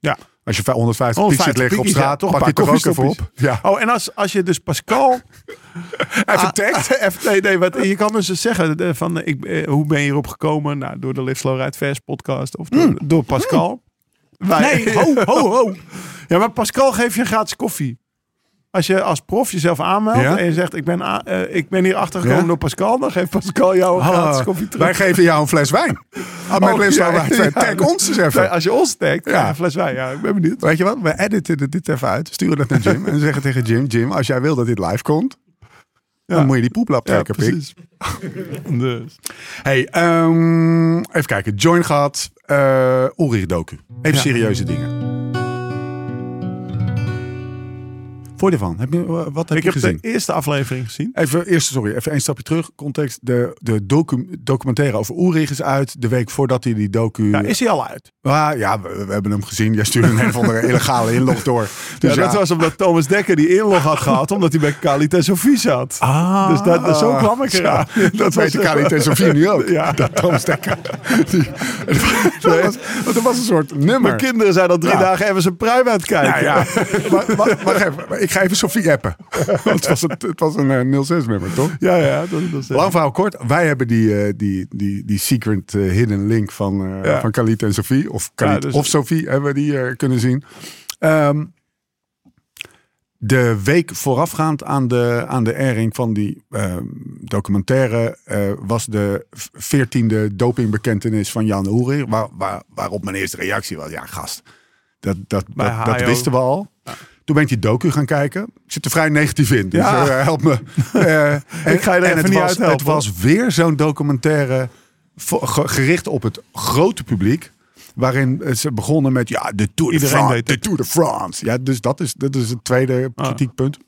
Ja. Als je 150 150 piekjes liggen op straat, ja, toch pak je toch ook even op. Ja. Oh, en als, als je dus Pascal... Even tagt. Nee, nee, wat, je kan dus zeggen eh, van, eh, ik, eh, hoe ben je hierop gekomen? Nou, door de Live Slow Ride Fast podcast of door, door Pascal. Wij- Nee, ho, ho, ho. Ja, maar Pascal geeft je een gratis koffie. Als je als prof jezelf aanmeldt Ja? en je zegt, ik ben, eh, ik ben hier achtergekomen Ja? door Pascal, dan geeft Pascal jou een gratis Ah, koffie terug. wij geven jou een fles wijn. Ah, met Oh, ja, ja. Tag ons eens even. Als je ons tagt, ja. Een fles wijn. Ja, ik ben benieuwd. Weet je wat? We editen dit- even uit. Sturen dat naar Jim. En zeggen tegen Jim: Jim, als jij wil dat dit live komt, Ja. dan moet je die poeplap trekken, precies. dus. Hey, ehm, even kijken. Join gehad. eh Ulrich Doku. Even Ja. serieuze dingen. Voor je ervan? Heb je, eh, wat heb Ik je heb gezien? de eerste aflevering gezien. Even, eerst, sorry, even een stapje terug. Context. De, de docu, documentaire over Ulrich is uit. De week voordat hij die docu... Ja, is hij al uit? Ah, ja, we, we hebben hem gezien. Jij stuurde een of andere illegale inlog door. Dus ja, dat was omdat Thomas Dekker die inlog had gehad, omdat hij bij Khalid en Sofie zat. Ah, Dus dat, dat- zo kwam ik eraan. Dat weet de Khalid en Sofie nu ook. Ja. Dat Thomas Dekker. Die, dat, was, een soort nummer. Mijn kinderen zijn al drie dagen even zijn pruim aan het kijken. Nou ja, maar, maar, wacht even. Ik ga even Sofie appen. Want het was het was een eh, 06-nummer, toch? ja, ja, dat, dat Lang verhaal kort. Wij hebben die, eh, die, die, die secret eh, hidden link van, eh Ja. van Khalid en Sofie. Of Khalid Ja, dus- of Sofie hebben we die eh, kunnen zien. Ehm, de week voorafgaand aan de, aan de airing van die documentaire eh, was de veertiende dopingbekentenis van Jan Ulrich. Waar, waar, waarop mijn eerste reactie was, ja gast, dat, dat, dat, dat wisten we al. Toen ben ik die docu gaan kijken. Ik zit er vrij negatief in, dus Ja. eh, help me. Eh, en, Ik ga je er en even het niet was. Het was weer zo'n documentaire gericht op het grote publiek. Waarin ze begonnen met ja, de Tour de Iedereen France. De. Tour de France. Ja, dus dat is, dat is het tweede Ah. kritiekpunt.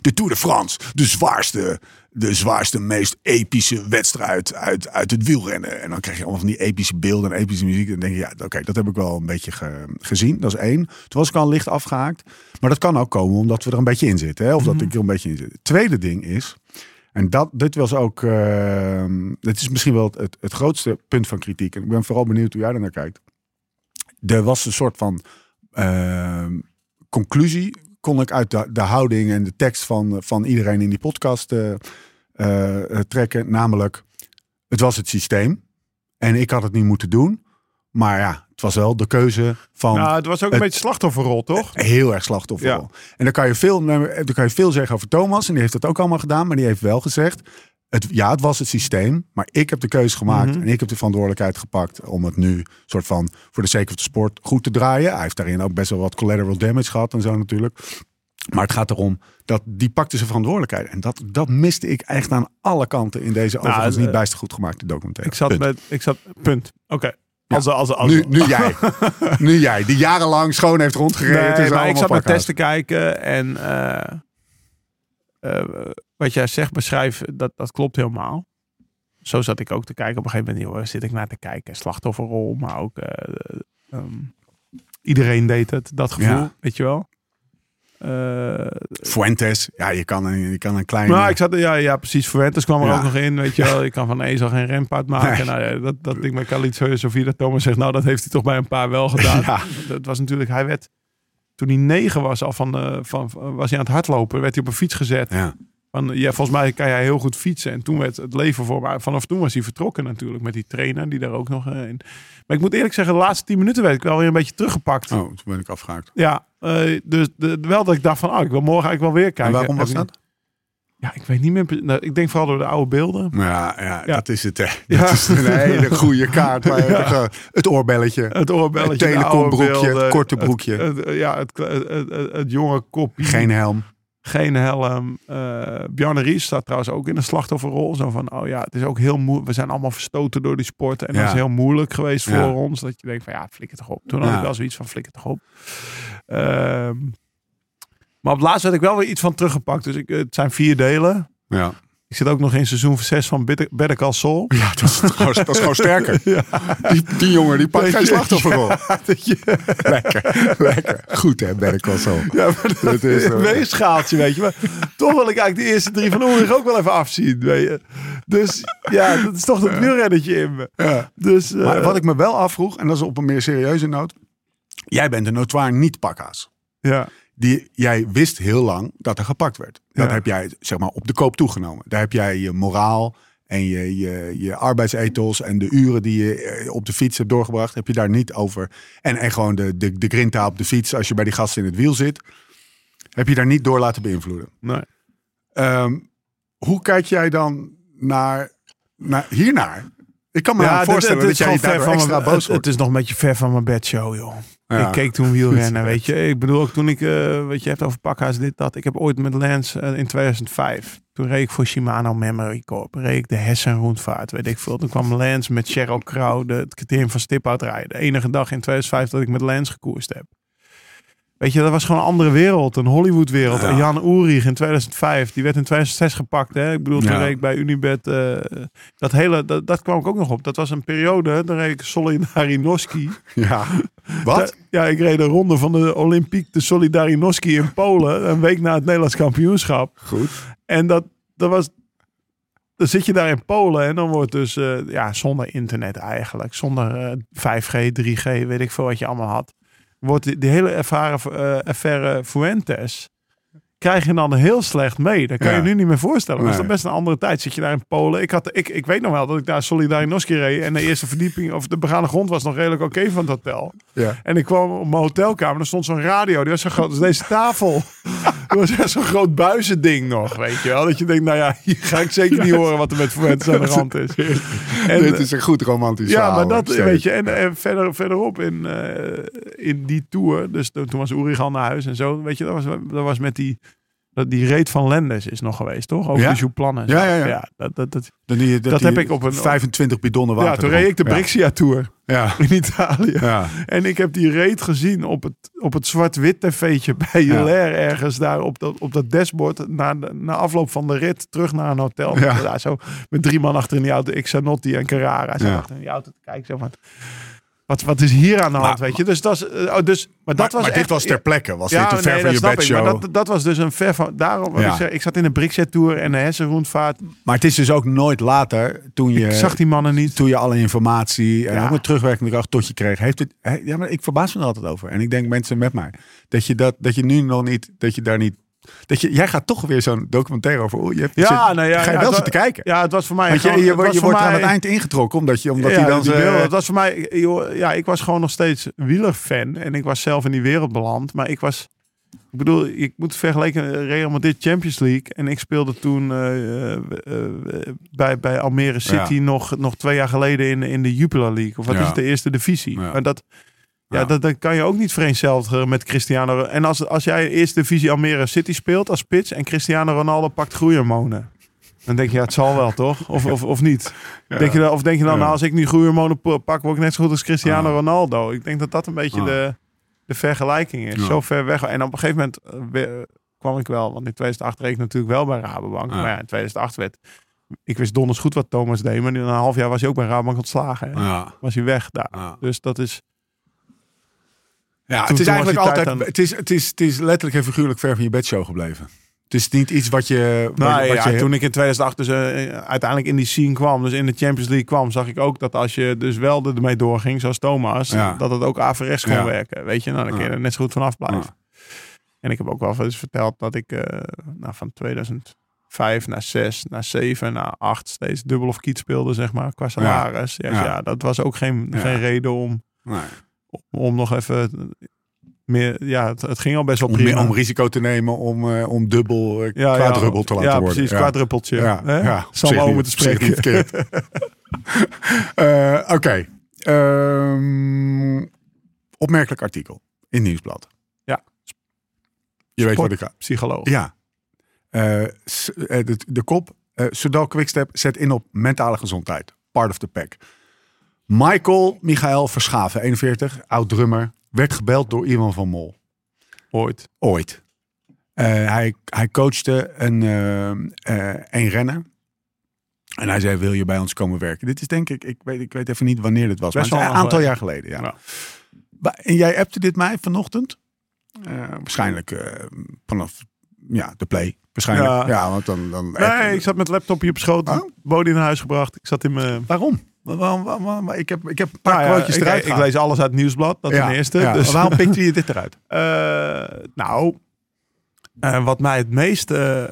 De Tour de France. De zwaarste, de zwaarste, meest epische wedstrijd uit, uit het wielrennen. En dan krijg je allemaal van die epische beelden en epische muziek. En dan denk je, ja, oké, dat heb ik wel een beetje ge- gezien. Dat is één. Toen was ik al licht afgehaakt. Maar dat kan ook komen omdat we er een beetje in zitten. Hè? Of dat ik er een beetje in zit. Tweede ding is, en dat, dit was ook, uh, dit is misschien wel het, grootste punt van kritiek. En ik ben vooral benieuwd hoe jij er naar kijkt. Er was een soort van uh, conclusie, kon ik uit de, de, houding en de tekst van, van iedereen in die podcast uh, uh, trekken. Namelijk, het was het systeem. En ik had het niet moeten doen. Maar ja, het was wel de keuze van. Nou, het was ook een beetje slachtofferrol, toch? Heel erg slachtofferrol. Ja. En dan kan, je veel, dan kan je veel zeggen over Thomas. En die heeft dat ook allemaal gedaan. Maar die heeft wel gezegd. Het, ja, het was het systeem. Maar ik heb de keuze gemaakt. Mm -hmm. En ik heb de verantwoordelijkheid gepakt. Om het nu soort van voor de of the sport goed te draaien. Hij heeft daarin ook best wel wat collateral damage gehad. En zo natuurlijk. Maar het gaat erom dat die pakte zijn verantwoordelijkheid. En dat, dat miste ik echt aan alle kanten in deze nou, overigens niet bijster goed gemaakte documentaire. Ik zat punt. met, ik zat, punt. Oké. Okay. Als, als, als, nu, nu jij. nu jij. Die jarenlang schoon heeft rondgereden. Nee, maar ik zat naar testen kijken. En uh, uh, wat jij zegt, beschrijf, dat, dat klopt helemaal. Zo zat ik ook te kijken. Op een gegeven moment joh, zit ik naar te kijken. Slachtofferrol, maar ook... Uh, um, iedereen deed het, dat gevoel, ja. weet je wel. Uh, Fuentes, ja, je kan een, je kan een kleine... Nou, ik zat, ja, ja, precies. Fuentes kwam er ja. ook nog in, weet je wel. Je kan van Ezel geen rempaard maken. Nee. Nou, dat, dat ding met Khalid Sofie, dat Thomas zegt, nou, dat heeft hij toch bij een paar wel gedaan. ja. Dat was natuurlijk, hij werd, toen hij negen was, al van, uh, van, was hij aan het hardlopen, werd hij op een fiets gezet. Ja. Van, ja, volgens mij kan jij heel goed fietsen. En toen werd het leven voor maar vanaf toen was hij vertrokken natuurlijk met die trainer die daar ook nog uh, in. Maar ik moet eerlijk zeggen, de laatste tien minuten werd ik wel weer een beetje teruggepakt. Oh, toen ben ik afgehaakt. Ja, uh, dus de, wel dat ik dacht van, oh, ik wil morgen eigenlijk wel weer kijken. En waarom was dat? Ja, ik weet niet meer. nou, ik denk vooral door de oude beelden. Ja, ja, Ja. dat is het. Hè. Ja. Dat is een hele goede kaart. Gewoon- Het oorbelletje. Het oorbelletje, Het telecombroekje, het korte broekje. Het, het- ja, het, het, jonge kopje. Geen helm. Geen helm. Eh Bjarne Ries staat trouwens ook in een slachtofferrol. Zo van, oh ja, het is ook heel moeilijk. We zijn allemaal verstoten door die sport. En dat is heel moeilijk geweest voor ons. Dat je denkt van, ja, flikker toch op. Toen had ik wel zoiets van, flikker toch op. Ehm, maar op het laatst werd ik wel weer iets van teruggepakt. Dus ik, het zijn vier delen. Ja. Ik zit ook nog in seizoen 6 van Better Call Saul. Ja, dat is, gewoon, dat is gewoon sterker. Die, die jongen die pakt geen slachtofferrol. Dat je, Lekker, lekker. Goed hè, Better Call Saul. ja, maar dat, Dat is zo. een weegschaaltje, weet je. Maar toch wil ik eigenlijk de eerste drie van Ulrich ook wel even afzien, weet je. Dus ja, dat is toch dat wielrennetje in me. Ja. Dus, eh, Maar wat ik me wel afvroeg, en dat is op een meer serieuze noot. Jij bent een notoire niet-pakkaas. ja, Die, jij wist heel lang dat er gepakt werd. Dat Ja. heb jij zeg maar, op de koop toegenomen. Daar heb jij je moraal en je, je, je arbeidsethos en de uren die je eh, op de fiets hebt doorgebracht, heb je daar niet over. En, en gewoon de, de, de grinta op de fiets als je bij die gasten in het wiel zit, heb je daar niet door laten beïnvloeden. nee. Ehm, hoe kijk jij dan naar, naar hiernaar? Ik kan me Ja, dit- voorstellen dit dat jij van extra mijn- boos het, wordt. het is nog een beetje ver van mijn bedshow, joh. Ja. Ik keek toen wielrennen, weet je. Ik bedoel ook toen ik, eh wat je hebt over pakhuis, dit, dat. Ik heb ooit met Lance eh, in 2005, toen reed ik voor Shimano Memory Corp. Reed ik de Hessen-rondvaart, weet ik veel. Toen kwam Lance met Cheryl Crow de, het criterium van Stiphout rijden. De enige dag in 2005 dat ik met Lance gekoerst heb. Weet je, dat was gewoon een andere wereld, een Hollywood-wereld. Ja. Jan Oerig in 2005, die werd in 2006 gepakt. Hè? Ik bedoel, toen Ja. reed ik bij Unibet. eh, dat hele, dat, dat kwam ik ook nog op. Dat was een periode, dan reed ik Solidarinoski. Ja. Wat? Ja, ik reed de ronde van de Olympique de Solidarinoski in Polen. Een week na het Nederlands kampioenschap. Goed. En dat, dat was... Dan zit je daar in Polen en dan wordt dus... eh, ja, zonder internet eigenlijk. Zonder eh, 5G, 3G, weet ik veel wat je allemaal had. Wordt die, die hele ervaren eh affaire Fuentes... Krijg je dan heel slecht mee. Dat kan Ja. je nu niet meer voorstellen. Dat is Nee. best een andere tijd. Zit je daar in Polen. Ik, had, ik, ik weet nog wel dat ik daar Solidarinoski reed. En de eerste verdieping, of de begane grond was nog redelijk oké van het hotel. Ja. En ik kwam op mijn hotelkamer. Er stond zo'n radio. Die was zo groot als deze tafel. Dat was echt zo'n groot buizending nog, weet je wel. Dat je denkt, nou ja, hier ga ik zeker niet horen wat er met Fuentes aan de hand is. En, Dit is een goed romantisch ja, verhaal. maar dat, weet je. En, en verder, verderop in, eh, in die tour. Dus toen was Urigal al naar huis en zo. Weet je, dat was, dat was met die... Dat, die reet van Lendes is nog geweest, toch? Over Ja? de Jouplan Ja, ja, ja. dat, dat, dat, die, dat Dat die heb ik op een- 25 bidonnen water. ja, toen reed ik de. Brixia Tour Ja. in Italië. Ja. En ik heb die reet gezien op het, op het zwart-wit tv'tje bij Ja. Hilaire ergens daar op dat, op dat dashboard. Na, na afloop van de rit terug naar een hotel. Ja. Daar zo met drie man achter in die auto. Ik, Sanotti en Carrara. Zo Ja. achter in die auto te kijken. Zo van, wat, wat is hier aan de hand, Maar- weet je? Dus dat, is, eh, oh, dus, maar dat Maar, was maar echt, dit was ter plekke. Was dit een ver nee, van je bedshow? Dat, dat was dus een ver van... Daarom, Ja. ik, ik zat in de Brixia Tour en de Hessenrondvaart. Maar het is dus ook nooit later, toen je, Ik zag die mannen niet. toen je alle informatie en Ja. ook met terugwerkende kracht tot je kreeg. Heeft het, he- ja, maar ik verbaas me er altijd over. En ik denk mensen met mij. Dat je, dat, dat je nu nog niet, dat je daar niet... Dat je, jij gaat toch weer zo'n documentaire over. oh, Je hebt, Ja, zit- nou ja, ga je wel zitten kijken. Ja, het was voor mij... Want je, gewoon- je, wordt- je aan het eind ingetrokken, omdat, je, omdat ja, hij dan... die. Het was voor mij, joh, ja, ik was gewoon nog steeds wielerfan en ik was zelf in die wereld beland. Maar ik was, ik bedoel, ik moet vergelijken Real Madrid Champions League en ik speelde toen eh, eh, eh, bij, bij Almere City Ja. nog, nog twee jaar geleden in, in de Jupiler League. Of wat Ja. is het, de eerste divisie. Ja. Maar dat, ja, Ja. Dat, dat kan je ook niet vereenzelvigen met Cristiano. En als, als jij eerste divisie Almere City speelt als spits en Cristiano Ronaldo pakt groeihormonen. Dan denk je, ja, het zal wel, toch? Of, of, of niet? Denk je dan, of denk je dan, nou, als ik nu groeihormonen pak, word ik net zo goed als Cristiano Ja. Ronaldo. Ik denk dat dat een beetje Ja. de, de vergelijking is. Zo ver weg. En op een gegeven moment eh, we- kwam ik wel, want in 2008 reed ik natuurlijk wel bij Rabobank. Maar ja, in 2008 werd, ik wist donders goed wat Thomas deed, maar in een half jaar was hij ook bij Rabobank ontslagen. hè. Was hij weg daar. Dus dat is, Ja, Toen- het is eigenlijk altijd. Het is, het, is, het is letterlijk en figuurlijk ver van je bedshow gebleven. Het is niet iets wat je. Nou wat ja, je toen ik in 2008 dus eh, uiteindelijk in die scene kwam, dus in de Champions League kwam, zag ik ook dat als je dus wel ermee doorging, zoals Thomas, Ja. dat het ook averechts kon werken. Weet je, nou dan kun je er net zo goed vanaf blijven. En ik heb ook wel eens verteld dat ik eh, nou, van 2005 naar 6, naar 7, naar 8 steeds dubbel of kiet speelde, zeg maar, qua salaris. Ja, Ja. ja. dat was ook geen, geen reden om, Nee. Om nog even meer, ja, het, het ging al best wel Om, prima. om risico te nemen om, eh, om dubbel, eh, ja, ja, te laten ja, worden. precies. Ja, hè? ja. Sam Zeg over niet- te spreken. Eh, Oké. Ehm, opmerkelijk artikel in Nieuwsblad. Ja. Je weet wat ik ga. Psycholoog. Ja. De, de kop. eh Soudal Quickstep zet in op mentale gezondheid. Part of the pack. Michael Michael Verschaven, 41, oud drummer, werd gebeld door Iwan van Mol. Ooit. Ooit. Eh, hij, hij coachte een, eh, eh, een renner. En hij zei, wil je bij ons komen werken? Dit is denk ik, ik weet, ik weet even niet wanneer dit was. Best maar een aantal geleden. jaar geleden. Ja. En jij appte dit mij vanochtend? Waarschijnlijk vanaf ja, de play. Waarschijnlijk. Ja, Ja. want dan... dan Nee, ik zat met laptopje op schoot. Oh. Bodie naar huis gebracht. Ik zat in mijn... Waarom? Waarom, waarom, waarom- Ik, heb, ik heb een paar Nou ja, quotejes ik, eruit ik gehaald. lees alles uit het nieuwsblad. Dat Ja, ten eerste. ja. Dus, Waarom pikte je dit eruit? Eh, nou, eh, wat mij het meest... eh,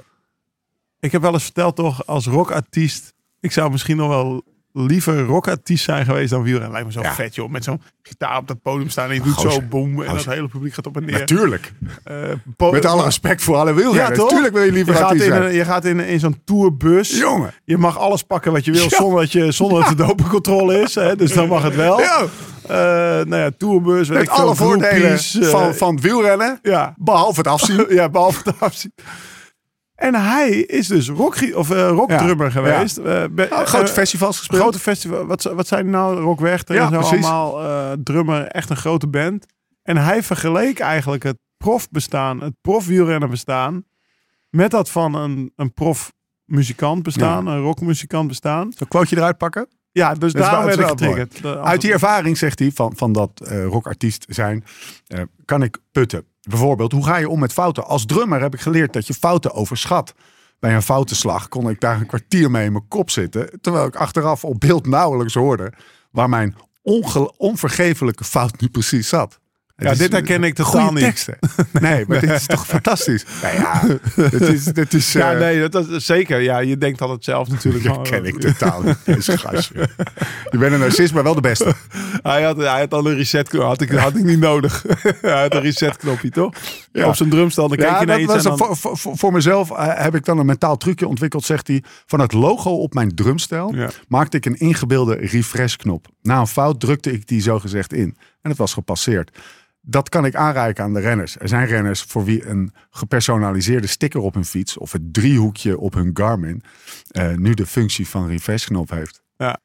ik heb wel eens verteld toch, als rockartiest... Ik zou misschien nog wel liever rockartiest zijn geweest dan wielrennen. Lijkt me zo Ja. vet, joh. Met zo'n gitaar op dat podium staan en je doet zo boem. En dat hele publiek gaat op en neer. Natuurlijk. Eh, Met alle respect voor alle Ja, wielrenners. toch? Tuurlijk wil je Je liever gaat, artiest in, een- je gaat in, in zo'n tourbus. Jongen. Je mag alles pakken wat je wil Ja. zonder dat, je, zonder dat de dopingcontrole is. Hè? Dus dan mag het wel. Ja. Eh, nou ja, tourbus. Met alle voordelen eh, van, van het wielrennen. ja. Behalve het afzien. ja, behalve de afzien. En hij is dus rock, of, eh, rockdrummer Ja. geweest. Eh, be- Oh, grote eh, festivals gespeeld. Grote festival. Wat, wat zijn nou? Rockwerchter Ja, en zo precies. allemaal. drummer, echt een grote band. En hij vergeleek eigenlijk het profbestaan, het profwielrennen bestaan, met dat van een, een profmuzikant bestaan, een rockmuzikant bestaan. Zo'n quoteje eruit pakken. Ja, dus wel- werd ik getriggerd. Uit die ervaring, zegt hij, van, van dat rockartiest zijn, kan ik putten. Bijvoorbeeld, hoe ga je om met fouten? Als drummer heb ik geleerd dat je fouten overschat. Bij een foutenslag kon ik daar een kwartier mee in mijn kop zitten. Terwijl ik achteraf op beeld nauwelijks hoorde waar mijn onvergevelijke fout nu precies zat. Het Ja, is dit herken ik totaal niet. teksten. Nee, maar dit is toch fantastisch? Nou ja, dit is... Is ja, eh, nee, dat is zeker. Ja, je denkt altijd zelf natuurlijk. Dat ken ik totaal niet. Gastje. Je bent een narcist, maar wel de beste. Hij had, hij had al een reset knop. Had ik, had ik niet nodig. hij had een reset knopje, toch? Ja. Op zijn drumstel. Dan keek Ja, je naar iets was dan... voor, voor- mezelf eh, heb ik dan een mentaal trucje ontwikkeld, zegt hij. Van het logo op mijn drumstel Ja. maakte ik een ingebeelde refresh-knop. Na een fout drukte ik die zogezegd in. En het was gepasseerd. Dat kan ik aanreiken aan de renners. Er zijn renners voor wie een gepersonaliseerde sticker op hun fiets of het driehoekje op hun Garmin eh, nu de functie van refresh-knop heeft. Ja.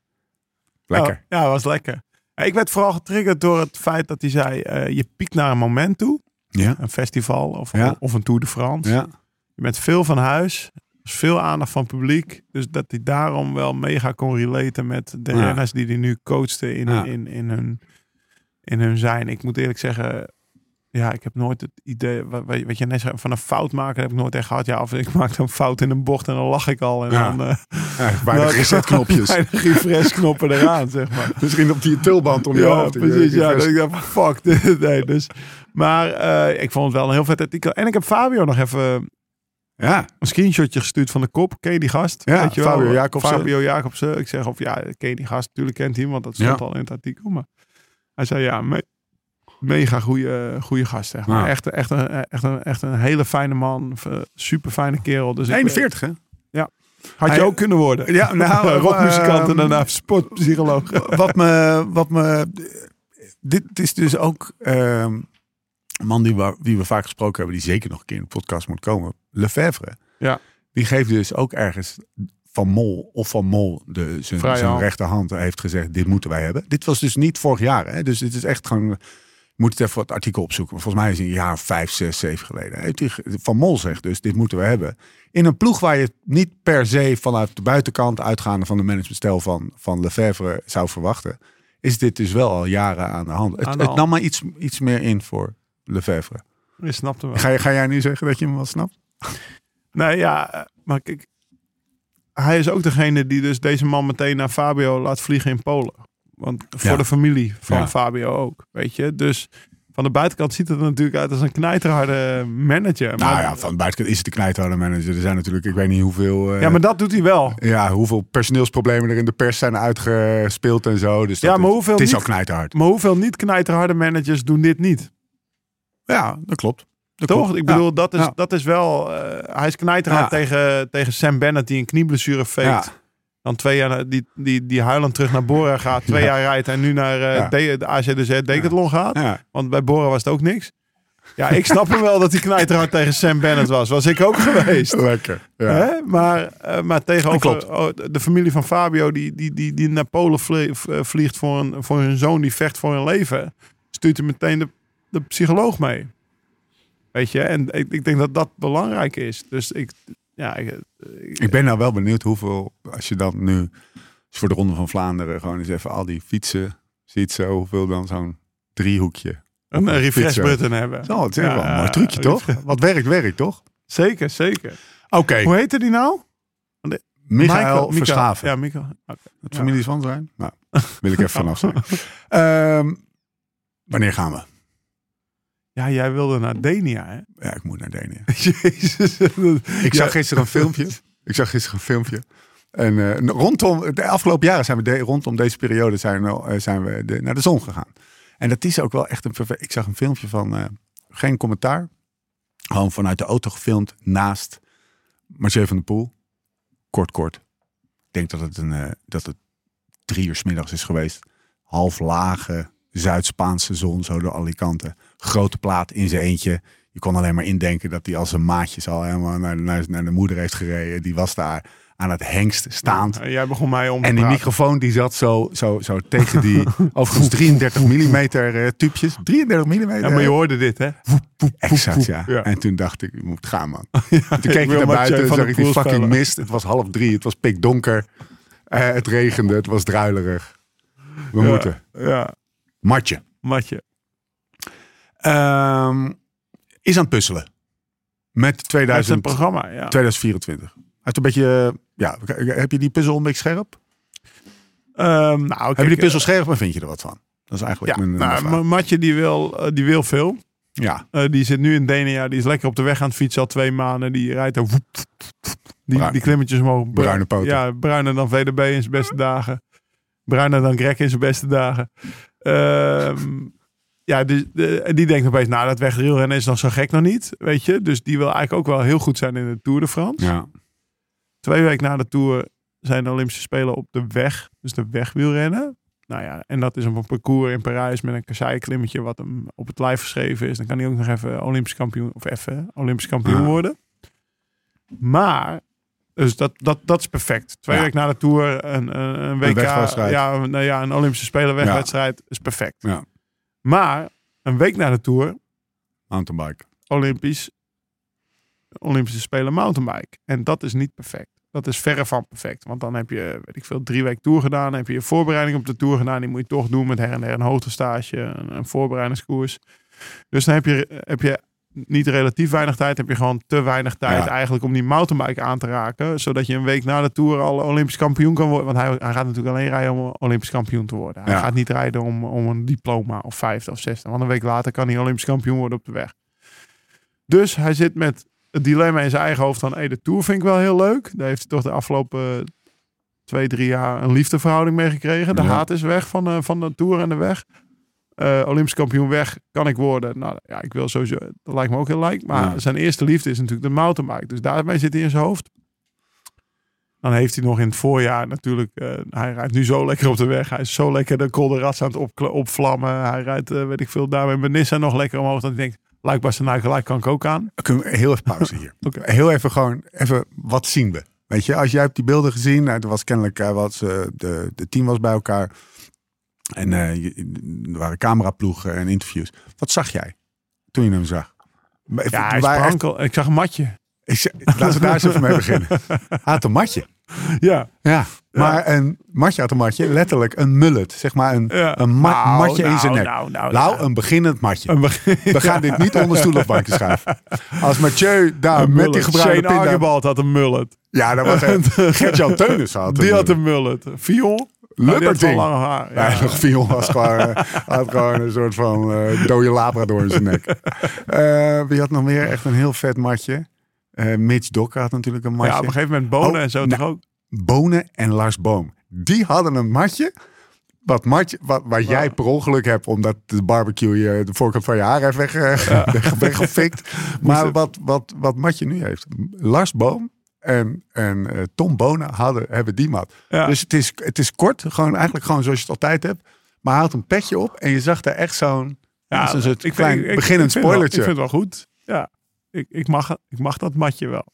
Lekker. Ja, ja, was lekker. Ik werd vooral getriggerd door het feit dat hij zei... eh, je piekt naar een moment toe. Ja. Een festival of, Ja. of een Tour de France. Ja. Je bent veel van huis. Er is veel aandacht van het publiek. Dus dat hij daarom wel mega kon relaten met de renners die hij nu coachte in, in, in, hun, in hun zijn. Ik moet eerlijk zeggen... Ja, ik heb nooit het idee, wat, je net zei, van een fout maken heb ik nooit echt gehad. Ja, of ik maak een fout in een bocht en dan lach ik al. En Ja. dan uh, Ja, bij de resetknopjes. bij de refresh-knoppen eraan, zeg maar. Misschien op die tulband om je Ja, hoofd. precies. Ja, ik dacht, fuck. Nee, dus, maar eh, ik vond het wel een heel vet artikel. En ik heb Fabio nog even ja. een screenshotje gestuurd van de kop. Ken je die gast? Ja, Weet je wel? Fabio Jacobsen. Fabio Jacobsen. Ik zeg of ja, ken je die gast? Natuurlijk kent hij hem, want dat stond Ja. al in het artikel. Maar hij zei ja, me- mega goede, goede gast. Zeg maar. Ja. Echt, echt, een, echt, een, echt een hele fijne man. Super fijne kerel. Dus ik- 41, hè? had je Hij- ook kunnen worden. Ja, nou, Rockmuzikant en ehm, daarna sportpsycholoog. wat me, wat me, dit is dus ook ehm, een man die we, wie we vaak gesproken hebben, die zeker nog een keer in de podcast moet komen. Lefebvre. Ja. Die geeft dus ook ergens van Mol of van Mol de, zijn, zijn hand. rechterhand heeft gezegd, dit moeten wij hebben. Dit was dus niet vorig jaar. Hè? Dus dit is echt gewoon, je moet het even het artikel opzoeken. Volgens mij is het een jaar vijf, zes, zeven geleden. Van Mol zegt dus, dit moeten we hebben. In een ploeg waar je niet per se vanuit de buitenkant, uitgaande van de managementstijl van, van Lefebvre, zou verwachten. Is dit dus wel al jaren aan de hand. Het, Aan de het hand. nam maar iets, iets meer in voor Lefebvre. Je snapt hem wel. Ga, ga jij nu zeggen dat je hem wel snapt? Nee, ja, eh, maar kijk, hij is ook degene die dus deze man meteen naar Fabio laat vliegen in Polen. Want voor Ja. de familie van Ja. Fabio ook, weet je. Dus van de buitenkant ziet het er natuurlijk uit als een knijterharde manager. Maar, Nou ja, van de buitenkant is het de knijthouder manager. Er zijn natuurlijk, ik weet niet hoeveel... eh, ja, maar dat doet hij wel. ja, hoeveel personeelsproblemen er in de pers zijn uitgespeeld en zo. Dus Ja, maar is- hoeveel Het is niet- ook knijterhard. Maar hoeveel niet knijterharde managers doen dit niet? Ja, dat klopt. Toch? klopt. Ik bedoel, Ja. dat, is, Ja. dat is wel... eh, hij is knijterhard Ja. tegen, tegen Sam Bennett die een knieblessure. Ja. Dan twee jaar, die, die, die huilend terug naar Bora gaat. Twee jaar rijdt en nu naar Ja. de, de AZDZ Decathlon gaat. Want bij Bora was het ook niks. Ja, ik snap hem wel dat hij knijterhard tegen Sam Bennett was. Was ik ook geweest. Lekker. Ja. Hè? Maar, eh, maar tegenover oh, de familie van Fabio, die, die, die, die naar Polen vliegt voor, een, voor hun zoon die vecht voor hun leven, stuurt hij meteen de, de psycholoog mee. Weet je, en ik, ik denk dat dat belangrijk is. Dus ik, ja, ik, ik- Ik ben nou wel benieuwd hoeveel, als je dan nu voor de Ronde van Vlaanderen gewoon eens even al die fietsen ziet, zo hoeveel dan zo'n driehoekje. een eh, refresh button hebben. Zo, het is wel een mooi trucje, toch? Wat werkt, werkt, toch? Zeker, zeker. Oké, Hoe heette die nou? Michael Michael- Verschaven. Ja, Michael. Het familie van zijn? Nou, wil ik even vanaf zijn. Ehm, wanneer gaan we? Ja, jij wilde naar Denia, hè? Ja, ik moet naar. Jezus. Ik zag gisteren een filmpje. Ik zag gisteren een filmpje. En eh, rondom de afgelopen jaren zijn we de, rondom deze periode zijn, we, eh, zijn we de, naar de zon gegaan. En dat is ook wel echt een Ik zag een filmpje van eh, geen commentaar. Gewoon vanuit de auto gefilmd naast Mathieu van der Poel. Kort, kort. Ik denk dat het, een, dat het drie uur 's middags is geweest. Half lage Zuid-Spaanse zon, zo door Alicante. Grote plaat in zijn eentje. Je kon alleen maar indenken dat hij als zijn maatjes al helemaal naar, naar, naar de moeder heeft gereden. Die was daar aan het hengst staand. En jij begon mij om En die microfoon die zat zo, zo, zo tegen die overigens 33 mm tubjes. 33 mm. Ja, maar je hoorde dit, hè? Exact, ja. Ja. En toen dacht ik, ik moet gaan, man. Ja, Toen keek ik naar buiten en zag ik die fucking mist. Het was half drie, het was pikdonker. Eh het regende, het was druilerig. We Ja, moeten. Ja, Matje. matje. Ehm, is aan het puzzelen. Met Dat is een 2000, programma, ja. 2024. Hij heeft een beetje, eh, ja, heb je die puzzel een beetje scherp? Ehm, nou, heb je die puzzel scherp, maar vind je er wat van? Dat is eigenlijk Ja, mijn, mijn nou. Ma- Matje die wil, eh, die wil veel. Ja, Eh, die zit nu in Denia. Die is lekker op de weg aan het fietsen al twee maanden. Die rijdt er woep, die, Bruin. die klimmetjes omhoog. Bru- Bruine poten. Ja, bruiner dan VDB in zijn beste dagen. Bruiner dan Greg in zijn beste dagen. Ehm, ja, de, en die denkt opeens, nou dat wegwielrennen is nog zo gek nog niet. Weet je? Dus die wil eigenlijk ook wel heel goed zijn in de Tour de France. ja. Twee weken na de Tour zijn de Olympische Spelen op de weg. Dus de wegwielrennen. Nou ja, en dat is op een parcours in Parijs met een kasseiklimmetje wat hem op het lijf geschreven is. Dan kan hij ook nog even Olympisch kampioen, of even Olympisch kampioen Ja. worden. Maar, dus dat, dat, dat is perfect. Twee Ja. weken na de Tour, een, een, een WK, wegwedstrijd. ja, een- nou ja, een Olympische Spelen wegwedstrijd is perfect. Ja. Maar, een week na de Tour, Mountainbike. Olympisch, Olympische Spelen mountainbike. En dat is niet perfect. Dat is verre van perfect. Want dan heb je, weet ik veel, drie weken tour gedaan. Dan heb je je voorbereiding op de tour gedaan. Die moet je toch doen met her en her een hoogtestage, een, een voorbereidingskoers. Dus dan heb je, heb je niet relatief weinig tijd. Heb je gewoon te weinig tijd Ja. eigenlijk om die mountainbike aan te raken. Zodat je een week na de tour al Olympisch kampioen kan worden. Want hij, hij gaat natuurlijk alleen rijden om Olympisch kampioen te worden. Hij Ja. gaat niet rijden om, om een diploma of vijfde of zesde. Want een week later kan hij Olympisch kampioen worden op de weg. Dus hij zit met het dilemma in zijn eigen hoofd van... Hey, de Tour vind ik wel heel leuk. Daar heeft hij toch de afgelopen twee, drie jaar een liefdeverhouding mee gekregen. De Ja. haat is weg van, eh, van de Tour en de weg. Eh, Olympisch kampioen weg kan ik worden. Nou ja, ik wil sowieso... Dat lijkt me ook heel leuk. Maar Ja. zijn eerste liefde is natuurlijk de mountainbike. Dus daarmee zit hij in zijn hoofd. Dan heeft hij nog in het voorjaar natuurlijk... eh, hij rijdt nu zo lekker op de weg. Hij is zo lekker de Col de Rats aan het opkla- opvlammen. Hij rijdt, eh, weet ik veel, daar met Benissa nog lekker omhoog. Dat hij denkt, lijkt Bastenaar gelijk kan ik ook aan. Kunnen we heel even pauze hier. Heel even gewoon, even, wat zien we? Weet je, als jij hebt die beelden gezien, nou, er was kennelijk wat, de, de team was bij elkaar. En eh, je- er waren cameraploegen en interviews. Wat zag jij toen je hem zag? Ja, hij waar echt- sprankel. Ik zag een matje. ik laten we daar eens even mee beginnen. Hij had een matje. Ja. Ja, maar een matje had een matje, letterlijk een mullet. Zeg maar een, Ja. een ma- Nou, matje in zijn nou, nek. nou, nou, een beginnend matje. Een begin- We gaan dit niet onder stoel of bankje schuiven. Als Mathieu daar Een met die gebruikte pinda... Had een mullet. Ja, dat was echt... Gert-Jan Teunis had Die had een mullet. Fion? Lubberting. lang haar. Ja, Ja. nog Fion was gewoon, had gewoon een soort van eh, dode labrador in zijn nek. Eh, wie had nog meer? Echt een heel vet matje. Eh, Mitch Dokker had natuurlijk een matje. Ja, op een gegeven moment bonen Oh, en zo nou, toch ook. Bonen en Lars Boom. Die hadden een matje. wat, Martje, wat, waar jij per ongeluk hebt, omdat de barbecue je de voorkant van je haar heeft weg, weg, weggefikt. maar wat, wat, wat Matje nu heeft. Lars Boom en, en eh, Tom Bonen hadden, hebben die mat. Ja. Dus het is, het is kort, gewoon, eigenlijk gewoon zoals je het altijd hebt. Maar hij had een petje op en je zag daar echt zo'n ja, zo'n soort ik klein vind- ik- beginnend ik vind het wel- spoilertje. Ik vind het wel goed. Ja, ik, ik, mag, ik mag dat matje wel.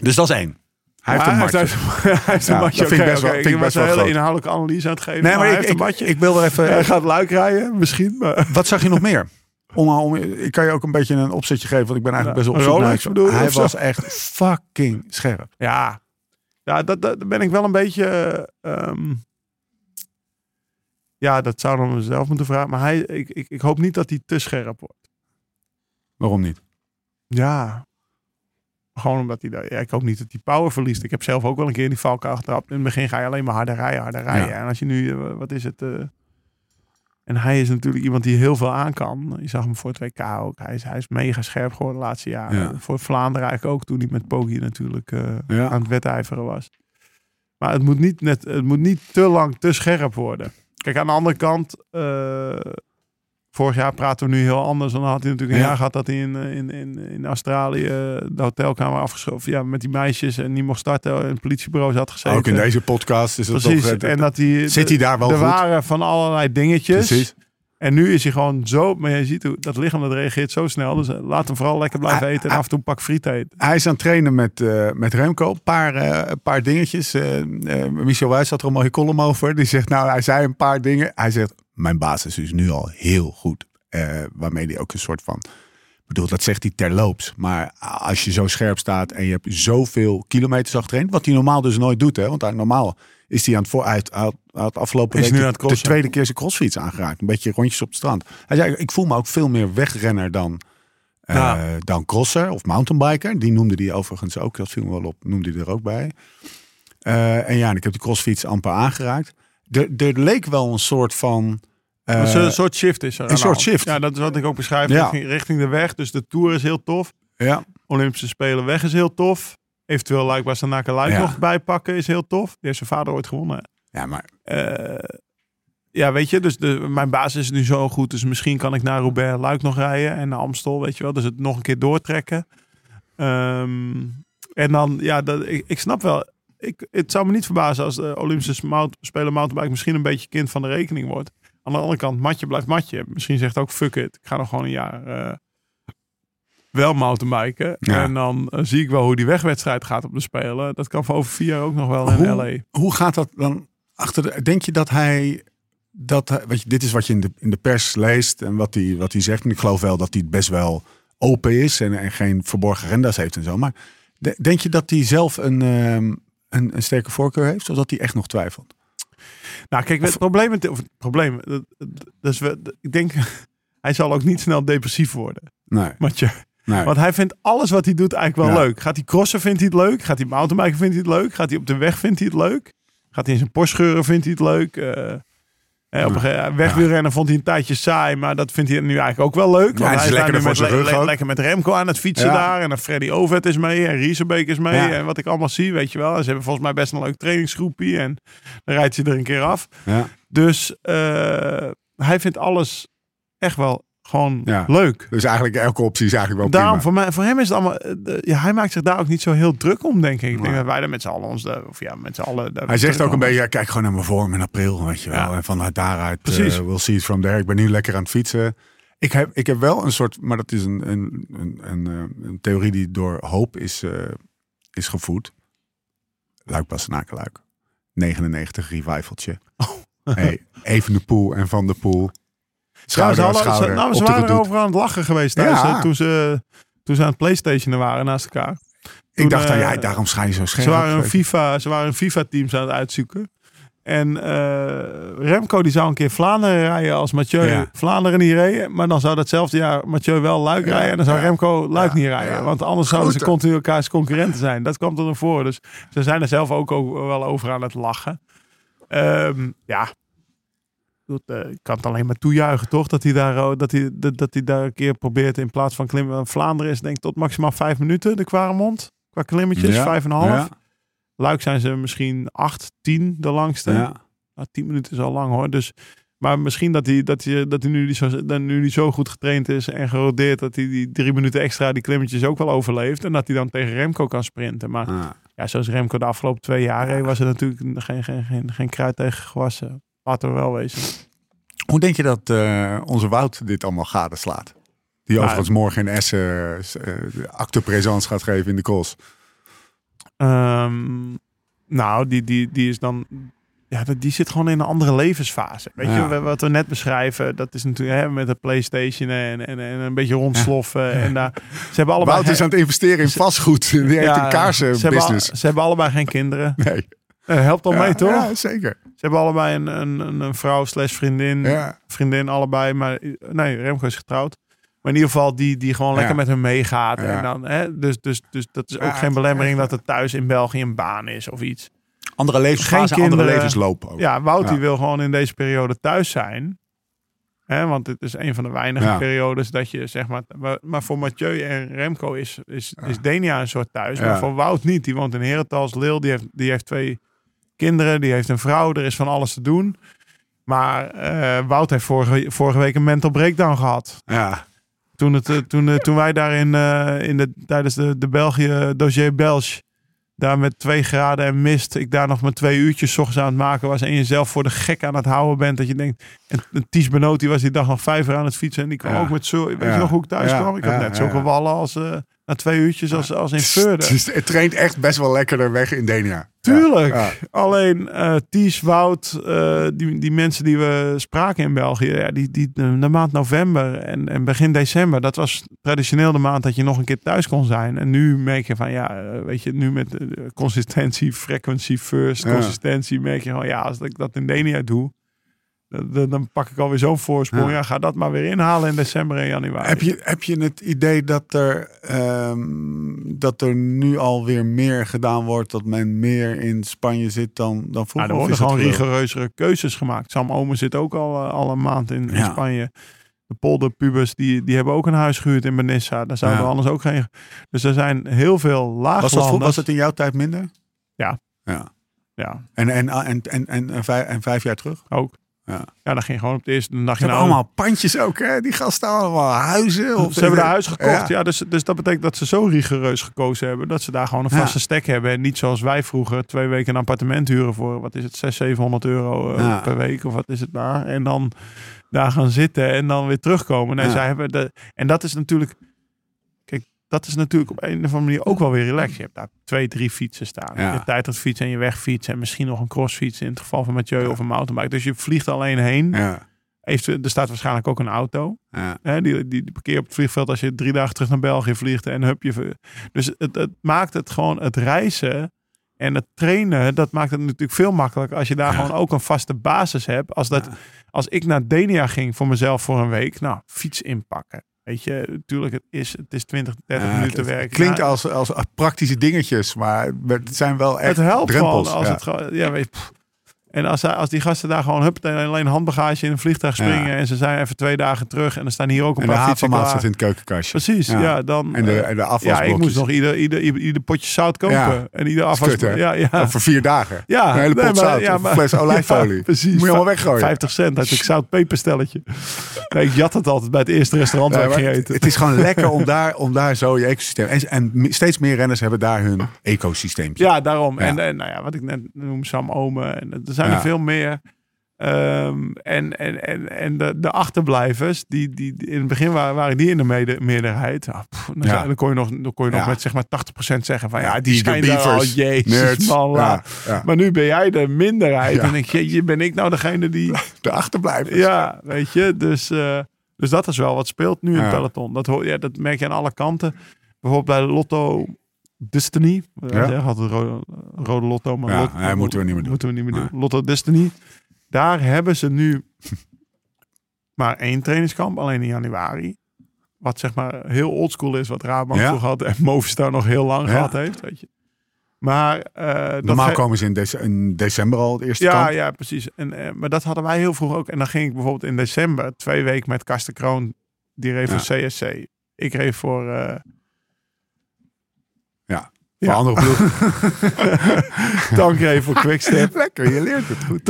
Dus dat is één. Hij heeft Maar een matje. Hij heeft, hij heeft Ja, een matje. dat vind ik Oké, best wel- oké, vind ik best wel een hele inhoudelijke analyse aan het geven. Nee, maar hij ik, heeft ik, een matje. ik wil er even... hij gaat luik rijden, misschien. Maar, Wat zag je nog meer? Om, om, ik kan je ook een beetje een opzetje geven, want ik ben eigenlijk Ja, best wel op naar Rolex bedoel Hij was echt fucking scherp. ja, ja dat, dat ben ik wel een beetje... ehm, ja, dat zou dan mezelf moeten vragen. Maar hij, ik, ik, ik hoop niet dat hij te scherp wordt. Waarom niet? Ja. Gewoon omdat hij... daar- Ja, ik hoop niet dat hij power verliest. Ik heb zelf ook wel een keer in die valkuil getrapt. In het begin ga je alleen maar harder rijden, harder rijden. Ja. En als je nu... eh, Wat is het... eh, en hij is natuurlijk iemand die heel veel aan kan. Je zag hem voor het WK ook. Hij is, hij is mega scherp geworden de laatste jaren. Ja. Voor Vlaanderen eigenlijk ook. Toen hij met Poggi natuurlijk eh, Ja. aan het wedijveren was. Maar het moet niet, net, het moet niet te lang te scherp worden. Kijk, aan de andere kant... eh, vorig jaar praten we nu heel anders. Dan had hij natuurlijk een Ja. jaar gehad dat hij in, eh, in, in, in Australië de hotelkamer afgeschoven. Ja, met die meisjes en niet mocht starten. En het politiebureau zat gezeten. Ook in deze podcast is het Precies. toch... eh, en dat hij, zit hij daar wel er goed? waren van allerlei dingetjes. Precies. En nu is hij gewoon zo... Maar je ziet hoe dat lichaam dat reageert zo snel. Dus eh, laat hem vooral lekker blijven eten. En af en toe pak friet eten. Hij is aan het trainen met, eh, met Remco. Een paar, eh, paar dingetjes. Eh eh, Michel Wijs had er een mooie column over. Die zegt, nou, hij zei een paar dingen. Hij zegt, mijn basis is nu al heel goed. Eh, waarmee hij ook een soort van... Ik bedoel, dat zegt hij terloops. Maar als je zo scherp staat en je hebt zoveel kilometers achtereen... Wat hij normaal dus nooit doet, hè. Want hij, normaal is hij aan het voor... Hij had, hij hij afgelopen Is week nu de- tweede keer zijn crossfiets aangeraakt. Een beetje rondjes op het strand. Hij zei, ik voel me ook veel meer wegrenner dan... eh, Ja. dan crosser of mountainbiker. Die noemde die overigens ook. Dat viel me wel op. Noemde die er ook bij. Eh, en ja, en ik heb de crossfiets amper aangeraakt. Er, er leek wel een soort van... eh, Dus een soort shift is er. de soort shift. Ja, dat is wat ik ook beschrijf. Ja. Richting, richting de weg. Dus de Tour is heel tof. ja, Olympische Spelen weg is heel tof. Eventueel Luik Bastenaken Luik Ja. nog bijpakken is heel tof. Die heeft zijn vader ooit gewonnen. ja, maar Eh, ja, weet je, dus de, mijn basis is nu zo goed. Dus misschien kan ik naar Roubaix Luik nog rijden en naar Amstel, weet je wel. Dus het nog een keer doortrekken. Ehm, en dan, ja, dat, ik, ik snap wel. Ik, het zou me niet verbazen als de Olympische mount, speler mountainbike misschien een beetje kind van de rekening wordt. Aan de andere kant, matje blijft matje. Misschien zegt ook fuck it. Ik ga nog gewoon een jaar eh, wel mountainbiken. Ja. En dan eh, zie ik wel hoe die wegwedstrijd gaat op de Spelen. Dat kan voor over vier jaar ook nog wel in LA. hoe, gaat dat dan achter de... Denk je dat hij... Dat, hij- weet je, dit is wat je in de, in de pers leest en wat hij, wat hij zegt. En ik geloof wel dat hij best wel open is en, en geen verborgen agenda's heeft en zo. Maar de- denk je dat hij zelf een, ehm, een, een sterke voorkeur heeft? Of dat hij echt nog twijfelt? Nou, kijk, het probleem, met- of het probleem, wel- ik denk, hij zal ook niet snel depressief worden. Nee. Matje. nee. Want hij vindt alles wat hij doet eigenlijk wel Ja. leuk. Gaat hij crossen, vindt hij het leuk. Gaat hij mountainbiken, vindt hij het leuk. Gaat hij op de weg, vindt hij het leuk. Gaat hij in zijn Porsche scheuren, vindt hij het leuk. Eh, eh, op een gegeven wegwielrennen vond hij een tijdje saai, maar dat vindt hij nu eigenlijk ook wel leuk. Ja, want hij is hij met, le- lekker met Remco aan het fietsen Ja. daar. En dan Freddy Ovet is mee en Riesebeek is mee. Ja. En wat ik allemaal zie, weet je wel. Ze hebben volgens mij best een leuk trainingsgroepje. En dan rijdt hij er een keer af. Ja. Dus eh, hij vindt alles echt wel gewoon Ja. leuk. Dus eigenlijk elke optie is eigenlijk wel Daarom, prima. voor, mij, voor hem is het allemaal... eh, de- ja, hij maakt zich daar ook niet zo heel druk om, denk ik. Ik denk dat wij er met z'n allen ons... de- Of ja, met z'n allen... daar Hij zegt ook een beetje, ja, kijk gewoon naar mijn vorm in april, weet je wel. En vanuit daaruit, Precies. eh, we'll see it from there. Ik ben nu lekker aan het fietsen. Ik heb, ik heb wel een soort, maar dat is een, een, een, een, eh, een theorie die door hoop is, eh, is gevoed. Luik Bastenaken Luik. 99 revivaltje. Hey, even de poel en van de poel. Ja, ze, ze, schouder. nou, ze waren over aan het lachen geweest thuis, Ja. eh, toen, ze, toen ze aan het Playstationen waren naast elkaar. Toen, Ik dacht, eh, ja, daarom schijn je zo scherp. Ze waren een. FIFA, ze waren een FIFA-teams aan het uitzoeken. En eh, Remco die zou een keer Vlaanderen rijden als Mathieu Ja. Vlaanderen niet reed. Maar dan zou datzelfde jaar Mathieu wel Luik Ja, rijden. En dan zou ja. Remco Luik niet rijden. Want anders zouden ze continu elkaars concurrenten zijn. Dat kwam er dan voor. Dus ze zijn er zelf ook, ook wel over aan het lachen. Ehm, ja. Eh, ik kan het alleen maar toejuichen, toch? Dat hij daar, eh, dat hij, dat, hij daar een keer probeert in plaats van klimmen. Vlaanderen is denk ik tot maximaal vijf minuten de Quaremont. Qua klimmetjes, Ja, vijf en een half. Ja, Luik zijn ze misschien 8, 10 de langste. ja. nou, 10 minuten is al lang hoor. Dus, maar misschien dat hij, dat hij, dat hij nu, niet zo, dat nu niet zo goed getraind is en gerodeerd. Dat hij die drie minuten extra die klimmetjes ook wel overleeft. En dat hij dan tegen Remco kan sprinten. Maar Ah. ja, zoals Remco de afgelopen twee jaar was er natuurlijk geen, geen, geen, geen kruid tegen gewassen. Laten we wel wezen. Hoe denk je dat eh, onze Wout dit allemaal gadeslaat? Die Nou, overigens morgen in Essen de acte présence gaat geven in de cross. Ehm, nou, die, die, die is dan. Ja, dat- die zit gewoon in een andere levensfase. Weet Ja. je, wat we net beschrijven, dat is natuurlijk hè, met de PlayStation en, en, en een beetje rondsloffen. En daar, ze hebben allebei. Wout is aan het investeren in vastgoed. Die heeft Ja, een ze hebben, al- kaarsenbusiness. ze hebben allebei geen kinderen. Nee. Eh, helpt al Ja, mee, toch? Ja, zeker. Ze hebben allebei een, een, een, een vrouw slash vriendin. Ja. Vriendin allebei. Maar nee, Remco is getrouwd. Maar in ieder geval die, die gewoon lekker met hem meegaat. Ja. En dan, hè, dus, dus, dus dat is ook Ja, geen belemmering dat het thuis in België een baan is of iets. Andere levensfase, Geen andere kinderen. levensloop ook. Ja, Wout Ja. die wil gewoon in deze periode thuis zijn. Hè, want het is een van de weinige Ja. periodes dat je zeg maar... Maar, voor Mathieu en Remco is, is, is Denia een soort thuis. Ja. Maar voor Wout niet. Die woont in Herentals. Lil, die heeft, die heeft twee kinderen. Die heeft een vrouw. Er is van alles te doen. Maar eh, Wout heeft vorige, vorige week een mental breakdown gehad. Ja. Toen, het, eh, toen, eh, toen wij daar in, in de, tijdens de, de België dossier Belge, daar met twee graden en mist, ik daar nog maar twee uurtjes ochtends aan het maken was en jezelf voor de gek aan het houden bent, dat je denkt, en, en Ties Benoot die was die dag nog vijf uur aan het fietsen en die kwam Ja. ook met zo, weet Ja. je nog hoe ik thuis Ja. kwam? Ik had net zo ja. wallen als eh, na twee uurtjes als, als in Het, is- het traint echt best wel lekkerder weg in Denia. Tuurlijk. Ja. Alleen eh Ties, Wout, eh, die, die mensen die we spraken in België, ja, die, die, de, de maand november en, en begin december, dat was traditioneel de maand dat je nog een keer thuis kon zijn. En nu merk je van, ja, eh, weet je, nu met consistentie, frequency first, Ja. consistentie, merk je gewoon, ja, als ik dat in Denia doe, dan, dan- pak ik alweer zo'n voorsprong. Ja. Ja. ga dat maar weer inhalen in december en januari. Heb je, heb je het idee dat er, ehm, dat er nu alweer meer gedaan wordt, dat men meer in Spanje zit dan, dan Ja, vroeger? er worden gewoon rigoureuzere keuzes gemaakt. Sam Omen zit ook al, eh, al een maand in, in Ja. Spanje. De polderpubers, die, die hebben ook een huis gehuurd in Benissa. Daar zouden we anders ook geen... Dus er zijn heel veel Was, dat, laaglanders. was het in jouw tijd minder? Ja. ja. Ja, En, en, en, en, en, en, vijf, en vijf jaar terug? ook. Ja. Ja, dan ging gewoon op de eerste dag. Ze hebben allemaal pandjes ook, hè? Die gasten allemaal huizen. Of Ze hebben daar huis gekocht. Ja. Ja, dus, dus dat betekent dat ze zo rigoureus gekozen hebben. Dat ze daar gewoon een Ja. vaste stek hebben. En niet zoals wij vroeger twee weken een appartement huren voor, wat is het, 600, 700 euro eh, Ja. per week. Of wat is het daar. En dan daar gaan zitten en dan weer terugkomen. Nee, zij hebben de, en dat is natuurlijk, dat is natuurlijk op een of andere manier ook wel weer relaxed. Je hebt daar twee, drie fietsen staan. Ja. Je tijdritfiets en je wegfiets. En misschien nog een crossfiets in het geval van Mathieu of een mountainbike. Dus je vliegt alleen heen. Ja. Eventueel, er staat waarschijnlijk ook een auto. Ja. Hè, die, die, die parkeer op het vliegveld als je drie dagen terug naar België vliegt en hup je. Dus het, het maakt het gewoon het reizen en het trainen, dat maakt het natuurlijk veel makkelijker als je daar Ja. gewoon ook een vaste basis hebt. Als, dat, Ja. als ik naar Denia ging voor mezelf voor een week, nou, fiets inpakken. Weet je, natuurlijk, het is, het is 20, 30 Ja, minuten het werk. Klinkt als, als praktische dingetjes, maar het zijn wel echt het helpt drempels. gewoon als ja. het gewoon, ja, weet pff. En als, als die gasten daar gewoon hup, alleen handbagage in een vliegtuig Ja. springen en ze zijn even twee dagen terug en er staan hier ook een en paar fietsen havenmaat klaar. zit in het keukenkastje. Precies, Ja. ja. dan, En de, eh, en de ja, ik moest nog ieder, ieder, ieder, ieder potje zout kopen. Ja. En ieder afwas. kut, ja, ja. Voor vier dagen. ja, Een hele pot nee, maar- zout ja, maar- fles olijfolie. Precies. Moet je allemaal weggooien. 50 cent uit een zout peperstelletje. Nee, ik jat het altijd bij het eerste restaurant waar ik ging het, eten. het is gewoon lekker om daar, om daar zo je ecosysteem. En, en steeds meer renners hebben daar hun ecosysteem. Ja, daarom. En, en nou ja, wat ik net noem, Sam Omen. En zijn Ja. er veel meer. Ehm, en en, en, en de, de achterblijvers, die, die, die- in het begin waren, waren die in de mede, meerderheid. Ah, pff, dan, Ja. zei- dan kon je nog, dan kon je nog Ja. met zeg maar 80% zeggen van ja, die zijn daar al, jezus man. Ja. Maar nu ben jij de minderheid. En denk je, je ben ik nou degene die... De achterblijvers. Ja, weet je. Dus, eh, dus dat is wel wat speelt nu in peloton. Dat, hoor, ja, dat merk je aan alle kanten. Bijvoorbeeld bij Lotto Destiny. Ja. Altijd rode, rode Lotto. Maar Ja, Lot- nee, moeten we niet meer doen. Moeten we niet meer doen. Lotto Destiny. Daar hebben ze nu maar één trainingskamp. Alleen in januari. Wat zeg maar heel oldschool is. Wat Rabobank Ja. vroeger had. En Movistar nog heel lang Ja. gehad heeft. Weet je. Maar dat Normaal komen ze in, in december al het eerste ja, kamp. ja, precies. En, eh, maar dat hadden wij heel vroeg ook. En dan ging ik bijvoorbeeld in december twee weken met Karsten Kroon. Die reed voor CSC. Ik reed voor... eh, Ja. Andere ploegen. Tankreed voor Quickstep. Lekker, je leert het goed.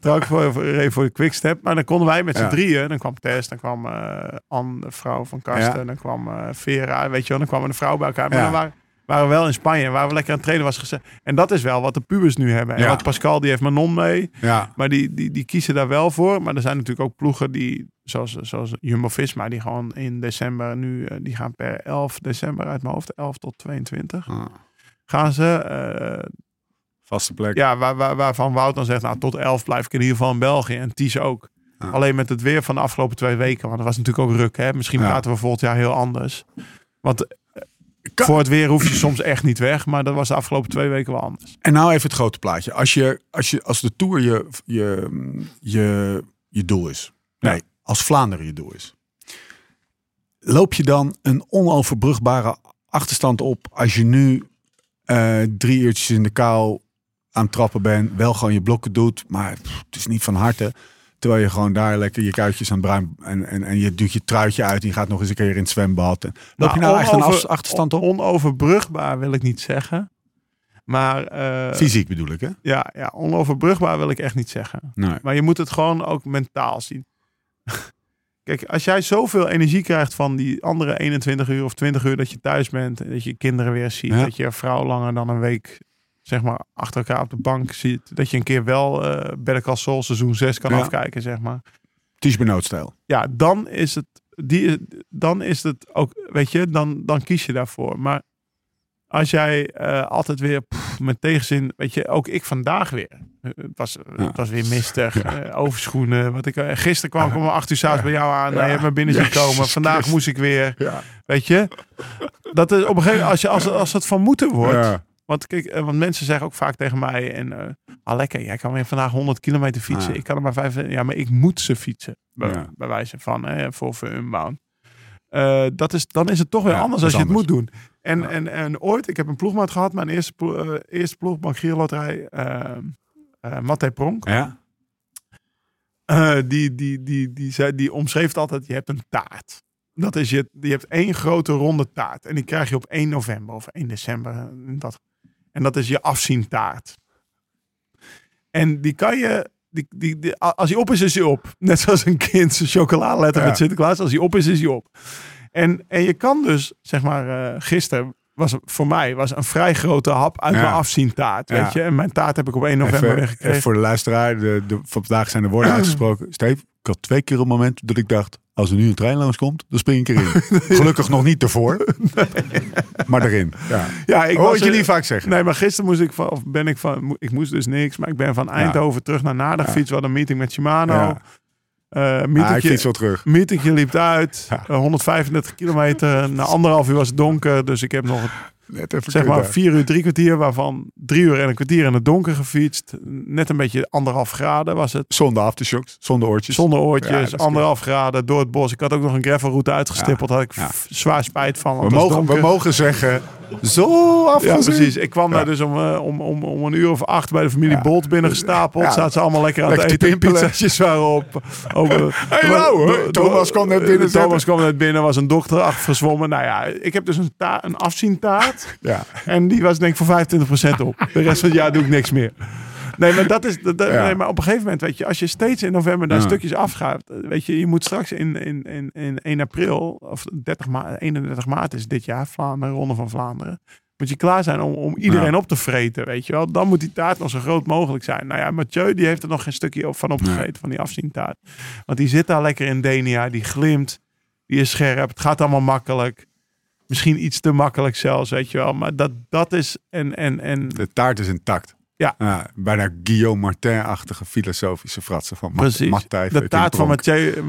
Tank voor, voor, de Quickstep. Maar dan konden wij met z'n Ja. drieën. Dan kwam Tess, dan kwam eh Anne, de vrouw van Karsten. Ja. Dan kwam eh, Vera, weet je wel. Dan kwamen de vrouw bij elkaar. Maar dan waren, waren we wel in Spanje. Waar we lekker aan het trainen was gezegd. En dat is wel wat de pubers nu hebben. En Ja. wat Pascal, die heeft Manon mee. Ja, Maar die, die, die kiezen daar wel voor. Maar er zijn natuurlijk ook ploegen die, zoals, zoals Jumbo-Visma, die gewoon in december nu, eh, die gaan per 11 december uit mijn hoofd, 11 tot 22, Ah, gaan ze, eh, vaste plek. ja, waar, waar, waarvan Wout dan zegt, nou tot 11 blijf ik in ieder geval in België. En Ties ook. Ja. Alleen met het weer van de afgelopen twee weken, want dat was natuurlijk ook ruk. Hè? Misschien Ja. praten we volgend jaar heel anders. Want Kan- voor het weer hoef je soms echt niet weg, maar dat was de afgelopen twee weken wel anders. En nou even het grote plaatje. Als, je, als, je, als de Tour je, je, je, je doel is. Nee, als Vlaanderen je doel is. Loop je dan een onoverbrugbare achterstand op als je nu eh, drie uurtjes in de kou aan het trappen bent. Wel gewoon je blokken doet, maar pff, het is niet van harte. Terwijl je gewoon daar lekker je kuitjes aan het bruin en, en, en je doet je truitje uit en je gaat nog eens een keer in het zwembad. En loop je nou echt een achterstand op? Onoverbrugbaar wil ik niet zeggen. Maar eh, Fysiek bedoel ik, hè? ja, ja, onoverbrugbaar wil ik echt niet zeggen. Nee. Maar je moet het gewoon ook mentaal zien. Kijk, als jij zoveel energie krijgt van die andere 21 uur of 20 uur dat je thuis bent, en dat je kinderen weer ziet, Ja. dat je vrouw langer dan een week zeg maar achter elkaar op de bank ziet, dat je een keer wel eh Better Call Saul seizoen 6 kan Ja. afkijken, zeg maar. Ties Benoot-stijl. Ja, dan is het die, dan is het ook, weet je, dan, dan kies je daarvoor. Maar als jij eh, altijd weer pff, met tegenzin, weet je, ook ik vandaag weer. Eh, Het was, Ja. het was weer mistig, overschoenen. Wat ik, gisteren kwam ik om acht uur s'avonds bij jou aan. Ja. Ja. Je hebt me binnen zien komen. Vandaag moest ik weer, Ja. weet je. Dat is op een gegeven moment, als, je, als, als het van moeten wordt. Want kijk, eh, want mensen zeggen ook vaak tegen mij en ah lekker, jij kan weer vandaag 100 kilometer fietsen. Ah. Ik kan er maar vijf. Ja, maar ik moet ze fietsen. Bij, Ja. bij wijze van hè, voor Unbound. Eh, dat is, dan is het toch weer Ja, anders als je het moet doen. En, Ja. en, en ooit, ik heb een ploegmaat gehad, mijn eerste, eerste ploegmaat Gierloterij, uh, uh, Matthij Pronk. Ja. Eh, die, die, die, die, zei, die omschreef het altijd, je hebt een taart. Dat is je, je hebt één grote ronde taart. En die krijg je op 1 november of 1 december. Dat, en dat is je afzientaart. En die kan je, die, die, die, als hij op is, is hij op. Net zoals een kind zijn chocoladeletter Ja. met Sinterklaas. Als hij op is, is hij op. En, en je kan dus, zeg maar, eh, gisteren was voor mij was een vrij grote hap uit Ja. mijn afzientaart. Weet Ja. je? En mijn taart heb ik op 1 november even voor de luisteraar. De, de, vandaag zijn de woorden uitgesproken. Steve, ik had twee keer een moment dat ik dacht... als er nu een trein langskomt, dan spring ik erin. Gelukkig nog niet ervoor. Maar erin. Ja. Ja, ik Hoor je niet vaak zeggen. Nee, maar gisteren moest ik van, of ben ik van, ik moest dus niks, maar ik ben van Eindhoven terug naar Naarden gefietst. We hadden een meeting met Shimano. Ja. Ah, ik meetingje, fiets wel terug. meetingje liep uit. Ja. Eh, 135 kilometer. Na anderhalf uur was het donker. Dus ik heb nog Net even zeg maar vier uur, drie kwartier. Waarvan drie uur en een kwartier in het donker gefietst. Net een beetje anderhalf graden was het. Zonder aftershocks, zonder oortjes. Zonder Ja, oortjes, anderhalf graden door het bos. Ik had ook nog een gravelroute uitgestippeld. Had ik Ja. zwaar spijt van. we, mogen, we mogen zeggen, zo Ja, afgezien. precies. Ik kwam Ja. daar dus om, eh, om, om, om een uur of acht bij de familie Ja. Bolt binnengestapeld. Ja. Zaten ze allemaal lekker aan Lekker het te eten. Pizza's waren op. over, Hey, nou, hoor. Thomas kwam net binnen Thomas kwam net binnen. Was een dochter achter verzwommen. Nou ja, ik heb dus een, ta- een afzientaart. Ja. En die was denk ik voor 25% op. De rest van het jaar doe ik niks meer. Nee, maar dat is. Dat, dat- Ja. nee, maar op een gegeven moment, weet je, als je steeds in november daar Ja. stukjes afgaat, weet je, je moet straks in, in, in, in 1 april, of 30 maart, 31 maart is dit jaar, Vlaanderen, Ronde van Vlaanderen. Moet je klaar zijn om, om iedereen Ja. op te vreten, weet je wel. Dan moet die taart nog zo groot mogelijk zijn. Nou ja, Mathieu die heeft er nog geen stukje op van opgegeten, van die afzientaart. Want die zit daar lekker in Denia, die glimt, die is scherp, het gaat allemaal makkelijk. Misschien iets te makkelijk zelfs, weet je wel. Maar dat, dat is, en, en, en De taart is intact. Ja. bijna Guillaume Martin-achtige filosofische fratsen van Precies. De taart van Mathieu,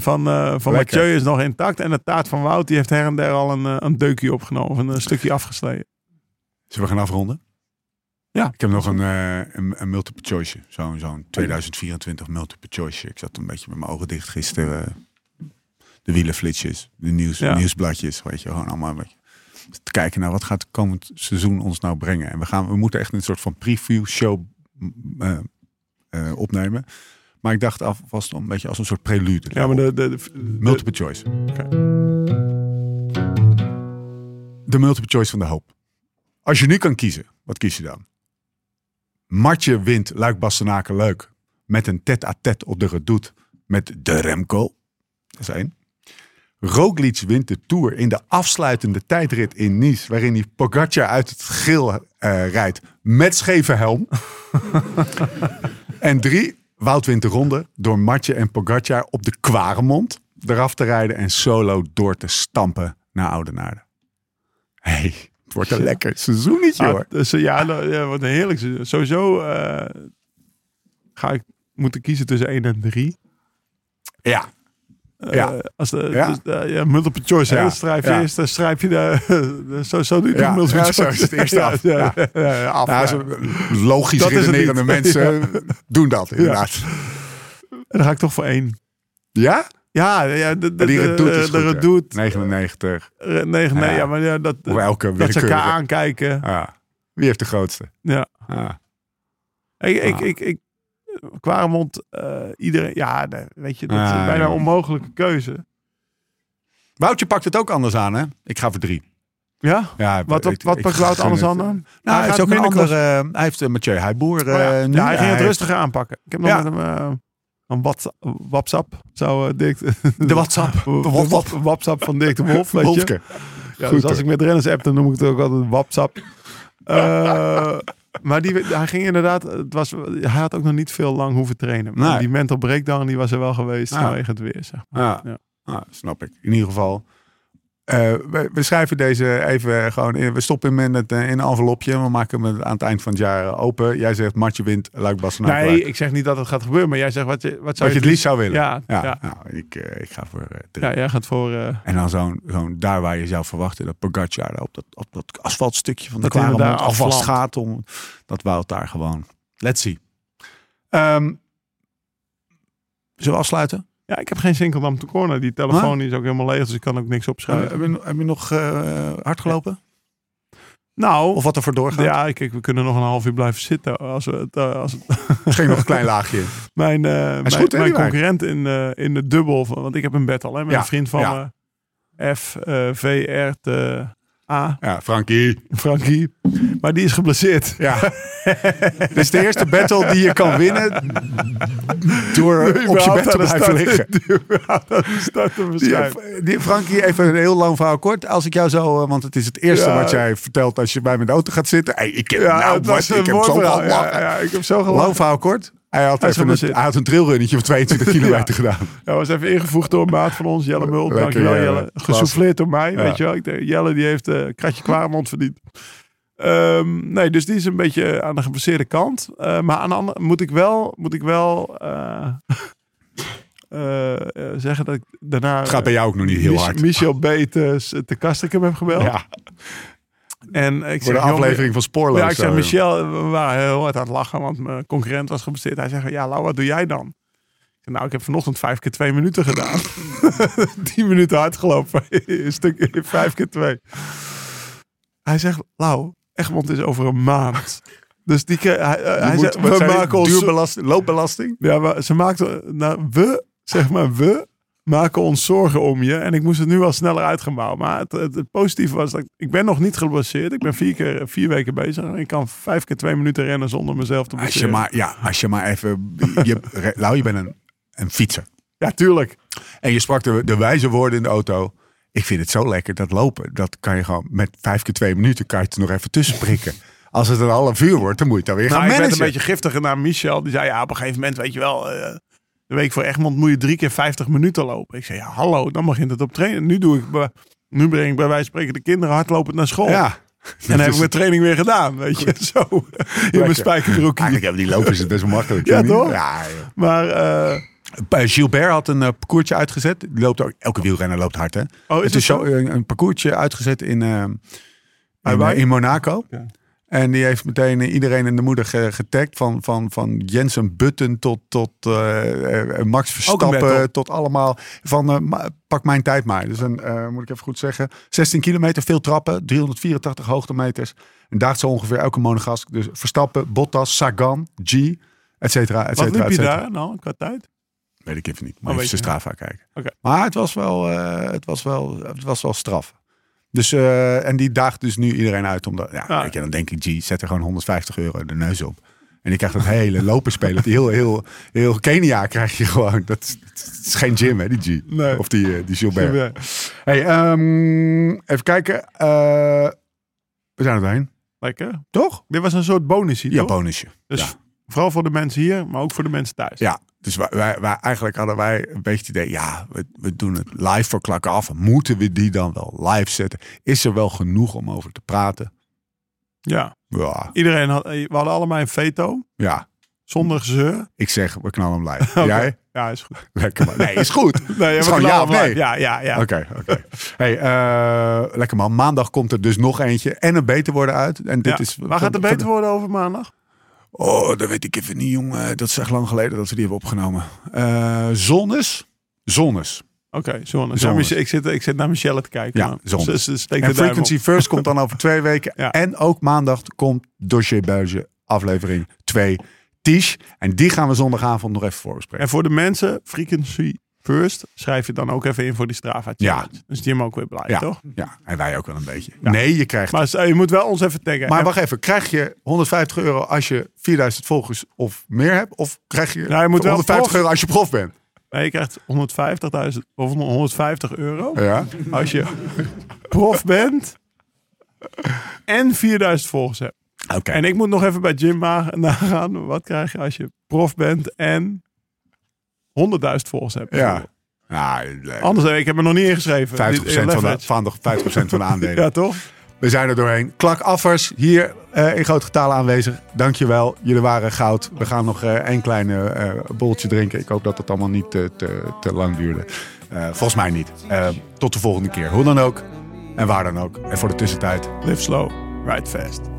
van, eh, van. Mathieu is nog intact. En de taart van Wout die heeft her en der al een, eh, een deukje opgenomen. Een stukje afgesleden. Zullen we gaan afronden? Ja. Ik heb nog een, eh, een, een multiple choice. Zo'n zo'n 2024 multiple choice. Ik zat een beetje met mijn ogen dicht gisteren. De wielenflitsjes, de nieuws, Ja. nieuwsbladjes. Weet je, gewoon allemaal beetje te kijken naar wat gaat het komend seizoen ons nou brengen. En we, gaan, we moeten echt een soort van preview show eh, eh, opnemen. Maar ik dacht alvast een beetje als een soort prelude. Ja, maar de, de, de- Multiple choice. De multiple choice van de hoop. Als je nu kan kiezen, wat kies je dan? Matje wint Luik Bastenaken leuk. Met een tête-à-tête op de redoute met de Remco. Dat is één. Roglic wint de Tour in de afsluitende tijdrit in Nice. Waarin hij Pogacar uit het geel eh, rijdt met scheve helm. en drie. Wout wint de ronde door Matje en Pogacar op de Kwaremond eraf te rijden en solo door te stampen naar Oudenaarde. hey, het wordt een lekker seizoenetje Ah, hoor. dus, ja, nou, ja, wat een heerlijk. seizoen. Sowieso eh, ga ik moeten kiezen tussen 1 en 3. Ja, Eh, Ja. als de, Ja. dus, eh, ja, multiple choice. hè? Ja. Dan schrijf je eerst, dan schrijf je de, zo, zo doe je Ja. multiple Ja, zo choice. is het eerst af. Ja, Ja. af, nou, zo logisch Dat redenerende mensen doen dat inderdaad. En dan ga ik toch voor 1. Ja? Ja, ja de, de, Die de, redoute is de goed, hè? redoute. 99. Eh, Nee, nee, Ja. ja, maar ja, dat, Of elke dat ze elkaar aankijken. Ja. Wie heeft de grootste? Ja. Ja. Ik, ik, ik, ik, Kwaremond, eh iedereen, ja, weet je, dat is bijna een onmogelijke keuze. Woutje pakt het ook anders aan, hè? Ik ga voor drie. Ja? Ja, Wat, wat, pakt Wout anders aan dan? Nou, Hij hij, heeft ook een andere. hij heeft uh, Mathieu Heijboer Oh ja. eh, nu. ja, hij ging het rustiger aanpakken. Ik heb nog Ja. met hem eh, een WhatsApp, zou uh, Dirk... De WhatsApp. De WhatsApp. Van Dirk de Wolf, weet je. Wolfke. Ja, Goed, dus als ik met renners app, dan noem ik het ook altijd WhatsApp. Eh, maar die, hij ging inderdaad, het was, hij had ook nog niet veel lang hoeven trainen. Maar Nee. die mental breakdown die was er wel geweest Ja. vanwege het weer. Zeg. maar. Ja, Ja. Snap ik. In ieder geval. Eh, we, we schrijven deze even gewoon in. We stoppen hem in, het, eh, in een envelopje. We maken hem aan het eind van het jaar open. Jij zegt Matje wint, Luik Bastenaken. Nee, ik zeg niet dat het gaat gebeuren, maar jij zegt wat, je, wat Wat zou je het liefst zou willen. Ja, ja, ja. Nou, ik, eh, ik ga voor eh. Ja, jij gaat voor... eh, En dan zo'n, zo'n daar waar je zou verwachten dat Pogacar op dat, op dat asfaltstukje van de Dat daar alvast afvlamt. gaat om dat Wout daar gewoon. Let's see. Ehm, zullen we afsluiten? Ja, ik heb geen Sinkeldam to corner. Die telefoon is ook helemaal leeg, dus ik kan ook niks Heb opschrijven. je, heb je nog eh, hard gelopen? nou, Of wat er voor doorgaat? ja, kijk, we kunnen nog een half uur blijven zitten. Als we het, eh, als het, Misschien nog een klein laagje. mijn eh, mijn, goed, mijn concurrent in, in de dubbel, van, want ik heb een battle hè, met Ja, een vriend van ja. me. F, eh, V, R, T, A, Ja, Frankie. Frankie. Maar die is geblesseerd. Ja. Dit is de eerste battle die je kan winnen door op je bed te blijven liggen. Die, die, Frankie, even een heel lang verhaal kort. Als ik jou zo, eh, want het is het eerste Ja. wat jij vertelt als je bij de auto gaat zitten. Hey, ik heb, Ja, nou, wat, ik heb zo. Ja, ja, ik heb zo gelachen. Lang verhaal kort. Hij had, Hij is even een, hij had een trailrunnetje van 22 kilometer gedaan. Hij was even ingevoegd door een maat van ons, Jelle Mul. Lekker, Dankjewel Jelle. Gesouffleerd door mij, weet je wel. Ik denk, Jelle die heeft een kratje Kwaremond verdiend. Ehm, nee, dus die is een beetje aan de geblesseerde kant. Eh, maar aan de andere moet ik wel, moet ik wel eh, zeggen dat ik daarna... Het gaat bij jou ook nog niet heel Mich- hard. Michel Betes te Kastrikum heb gebeld. Ja, En ik voor de zeg, aflevering van Spoorloos. ja, ik zeg zo, Michel, we waren heel hard aan het lachen, want mijn concurrent was geblesseerd. Hij zegt, ja, Lau, wat doe jij dan? Ik nou, ik heb vanochtend vijf keer twee minuten gedaan. Tien minuten hard gelopen. Een stuk vijf keer twee. Hij zegt, Lau, Egmond is over een maand. Dus die keer, hij, Je hij moet- zegt, we zei maken ons... Duurbelasting, loopbelasting? Ja, maar ze maakten, nou, we, zeg maar, we maken ons zorgen om je. En ik moest het nu wel sneller uitgebouwen. Maar het, het, het positieve was dat ik, ik ben nog niet geblesseerd. Ik ben vier keer, vier weken bezig. En ik kan vijf keer twee minuten rennen zonder mezelf te Als je blesseren. maar, ja, als je maar even... Je, Lau, je bent een, een fietser. Ja, tuurlijk. En je sprak de, de wijze woorden in de auto. Ik vind het zo lekker, dat lopen. Dat kan je gewoon met vijf keer twee minuten kan je het er nog even tussen prikken. Als het een half uur wordt, dan moet je het dan weer Nou, gaan ik werd managen. een beetje giftiger naar Michel. Die zei, ja, op een gegeven moment, weet je wel... eh, de week voor Egmond moet je drie keer 50 minuten lopen. Ik zei, ja, hallo, dan begint het op trainen. Nu doe ik, nu breng ik bij wijze van spreken de kinderen hardlopend naar school. Ja. En dan heb ik mijn training weer gedaan, weet je. Zo, in mijn spijkerbroekje. Eigenlijk hebben die lopers het best wel makkelijk. Ja, toch? Ja. Maar, eh, Eh, Gilbert had een uh, parcoursje uitgezet. Die loopt ook, elke wielrenner loopt hard, hè? oh, is het is zo? zo een, een parcoursje uitgezet in, eh, in, eh, in Monaco. Ja. En die heeft meteen eh, iedereen in de moeder ge- getagd. Van, van, van Jensen Button tot, tot eh, eh, Max battle. Verstappen. Tot allemaal van eh, pak mijn tijd maar. Dus een, eh, moet ik even goed zeggen. 16 kilometer, veel trappen. 384 hoogtemeters. En daagt zo ongeveer elke monegask. Dus Verstappen, Bottas, Sagan, G, et cetera, et Wat cetera, liep et je daar nou qua tijd? Weet ik even niet. Oh, Maar even zijn je Strava kijken. Maar het was wel, eh, het was wel, het was wel straf. Dus, eh, en die daagt dus nu iedereen uit. Omdat, ja, Ja. Weet je, dan denk ik, G, zet er gewoon 150 euro de neus op. En je krijgt dat hele lopen spelen. Die heel, heel, heel Kenia krijg je gewoon. Dat is, dat is geen gym, hè, die G. Nee. Of die, eh, die Gilbert. Hey, ehm, even kijken. Eh, we zijn er doorheen. Lekker. Toch? Dit was een soort bonusje, Ja, toch? bonusje. Dus ja. Vooral voor de mensen hier, maar ook voor de mensen thuis. Ja, dus wij, wij, wij- eigenlijk hadden wij een beetje het idee, ja, we, we doen het live voor klakken af. Moeten we die dan wel live zetten? Is er wel genoeg om over te praten? Ja. Ja, Iedereen had, we hadden allemaal een veto, ja. zonder gezeur. ik zeg, we knallen hem live. Jij? Ja, is goed. Lekker man. Nee, is goed. Nee, is gewoon ja of nee? Ja, ja, ja. Oké, oké. Hey, eh, lekker man. Maandag komt er dus nog eentje en een beter worden uit. En dit Ja. is, Waar gaat het beter worden over maandag? Oh, dat weet ik even niet, jongen. Dat is echt lang geleden dat we die hebben opgenomen. Eh Zonnes? Zonnes. Oké, zonne. Zonnes. Ik zit, ik zit naar Michelle te kijken. Ja, zonnes. ze- ze steekt En Frequency First komt dan over twee weken. Ja. En ook maandag komt Dossier Buizen aflevering 2 Tisch. En die gaan we zondagavond nog even voorbespreken. En voor de mensen, Frequency First, schrijf je dan ook even in voor die Strava Challenge. Ja. Dus Jim ook weer blij, Ja, toch? ja, en wij ook wel een beetje. Nee, je krijgt... Maar, Maar je moet wel ons even taggen. En- wacht even, krijg je 150 euro als je 4000 volgers of meer hebt? Of krijg je, Nou, je moet wel 150 prof- euro als je prof bent? Nee, je krijgt 150.000 of 150 euro Ja. als je prof bent en 4000 volgers hebt. Oké. En ik moet nog even bij Jim nagaan. Wat krijg je als je prof bent en 100.000 volgers hebt? Ja. Ja. Anders, ik heb me nog niet ingeschreven. 50% Dit- eh, van de, van de, 50% van de aandelen. Ja, toch? We zijn er doorheen. Klakaffers hier eh, in groot getal aanwezig. Dankjewel. Jullie waren goud. We gaan nog eh één klein eh bolletje drinken. Ik hoop dat het allemaal niet te, te, te lang duurde. Eh, volgens mij niet. Eh, tot de volgende keer. Hoe dan ook. En waar dan ook. En voor de tussentijd. Live slow, ride fast.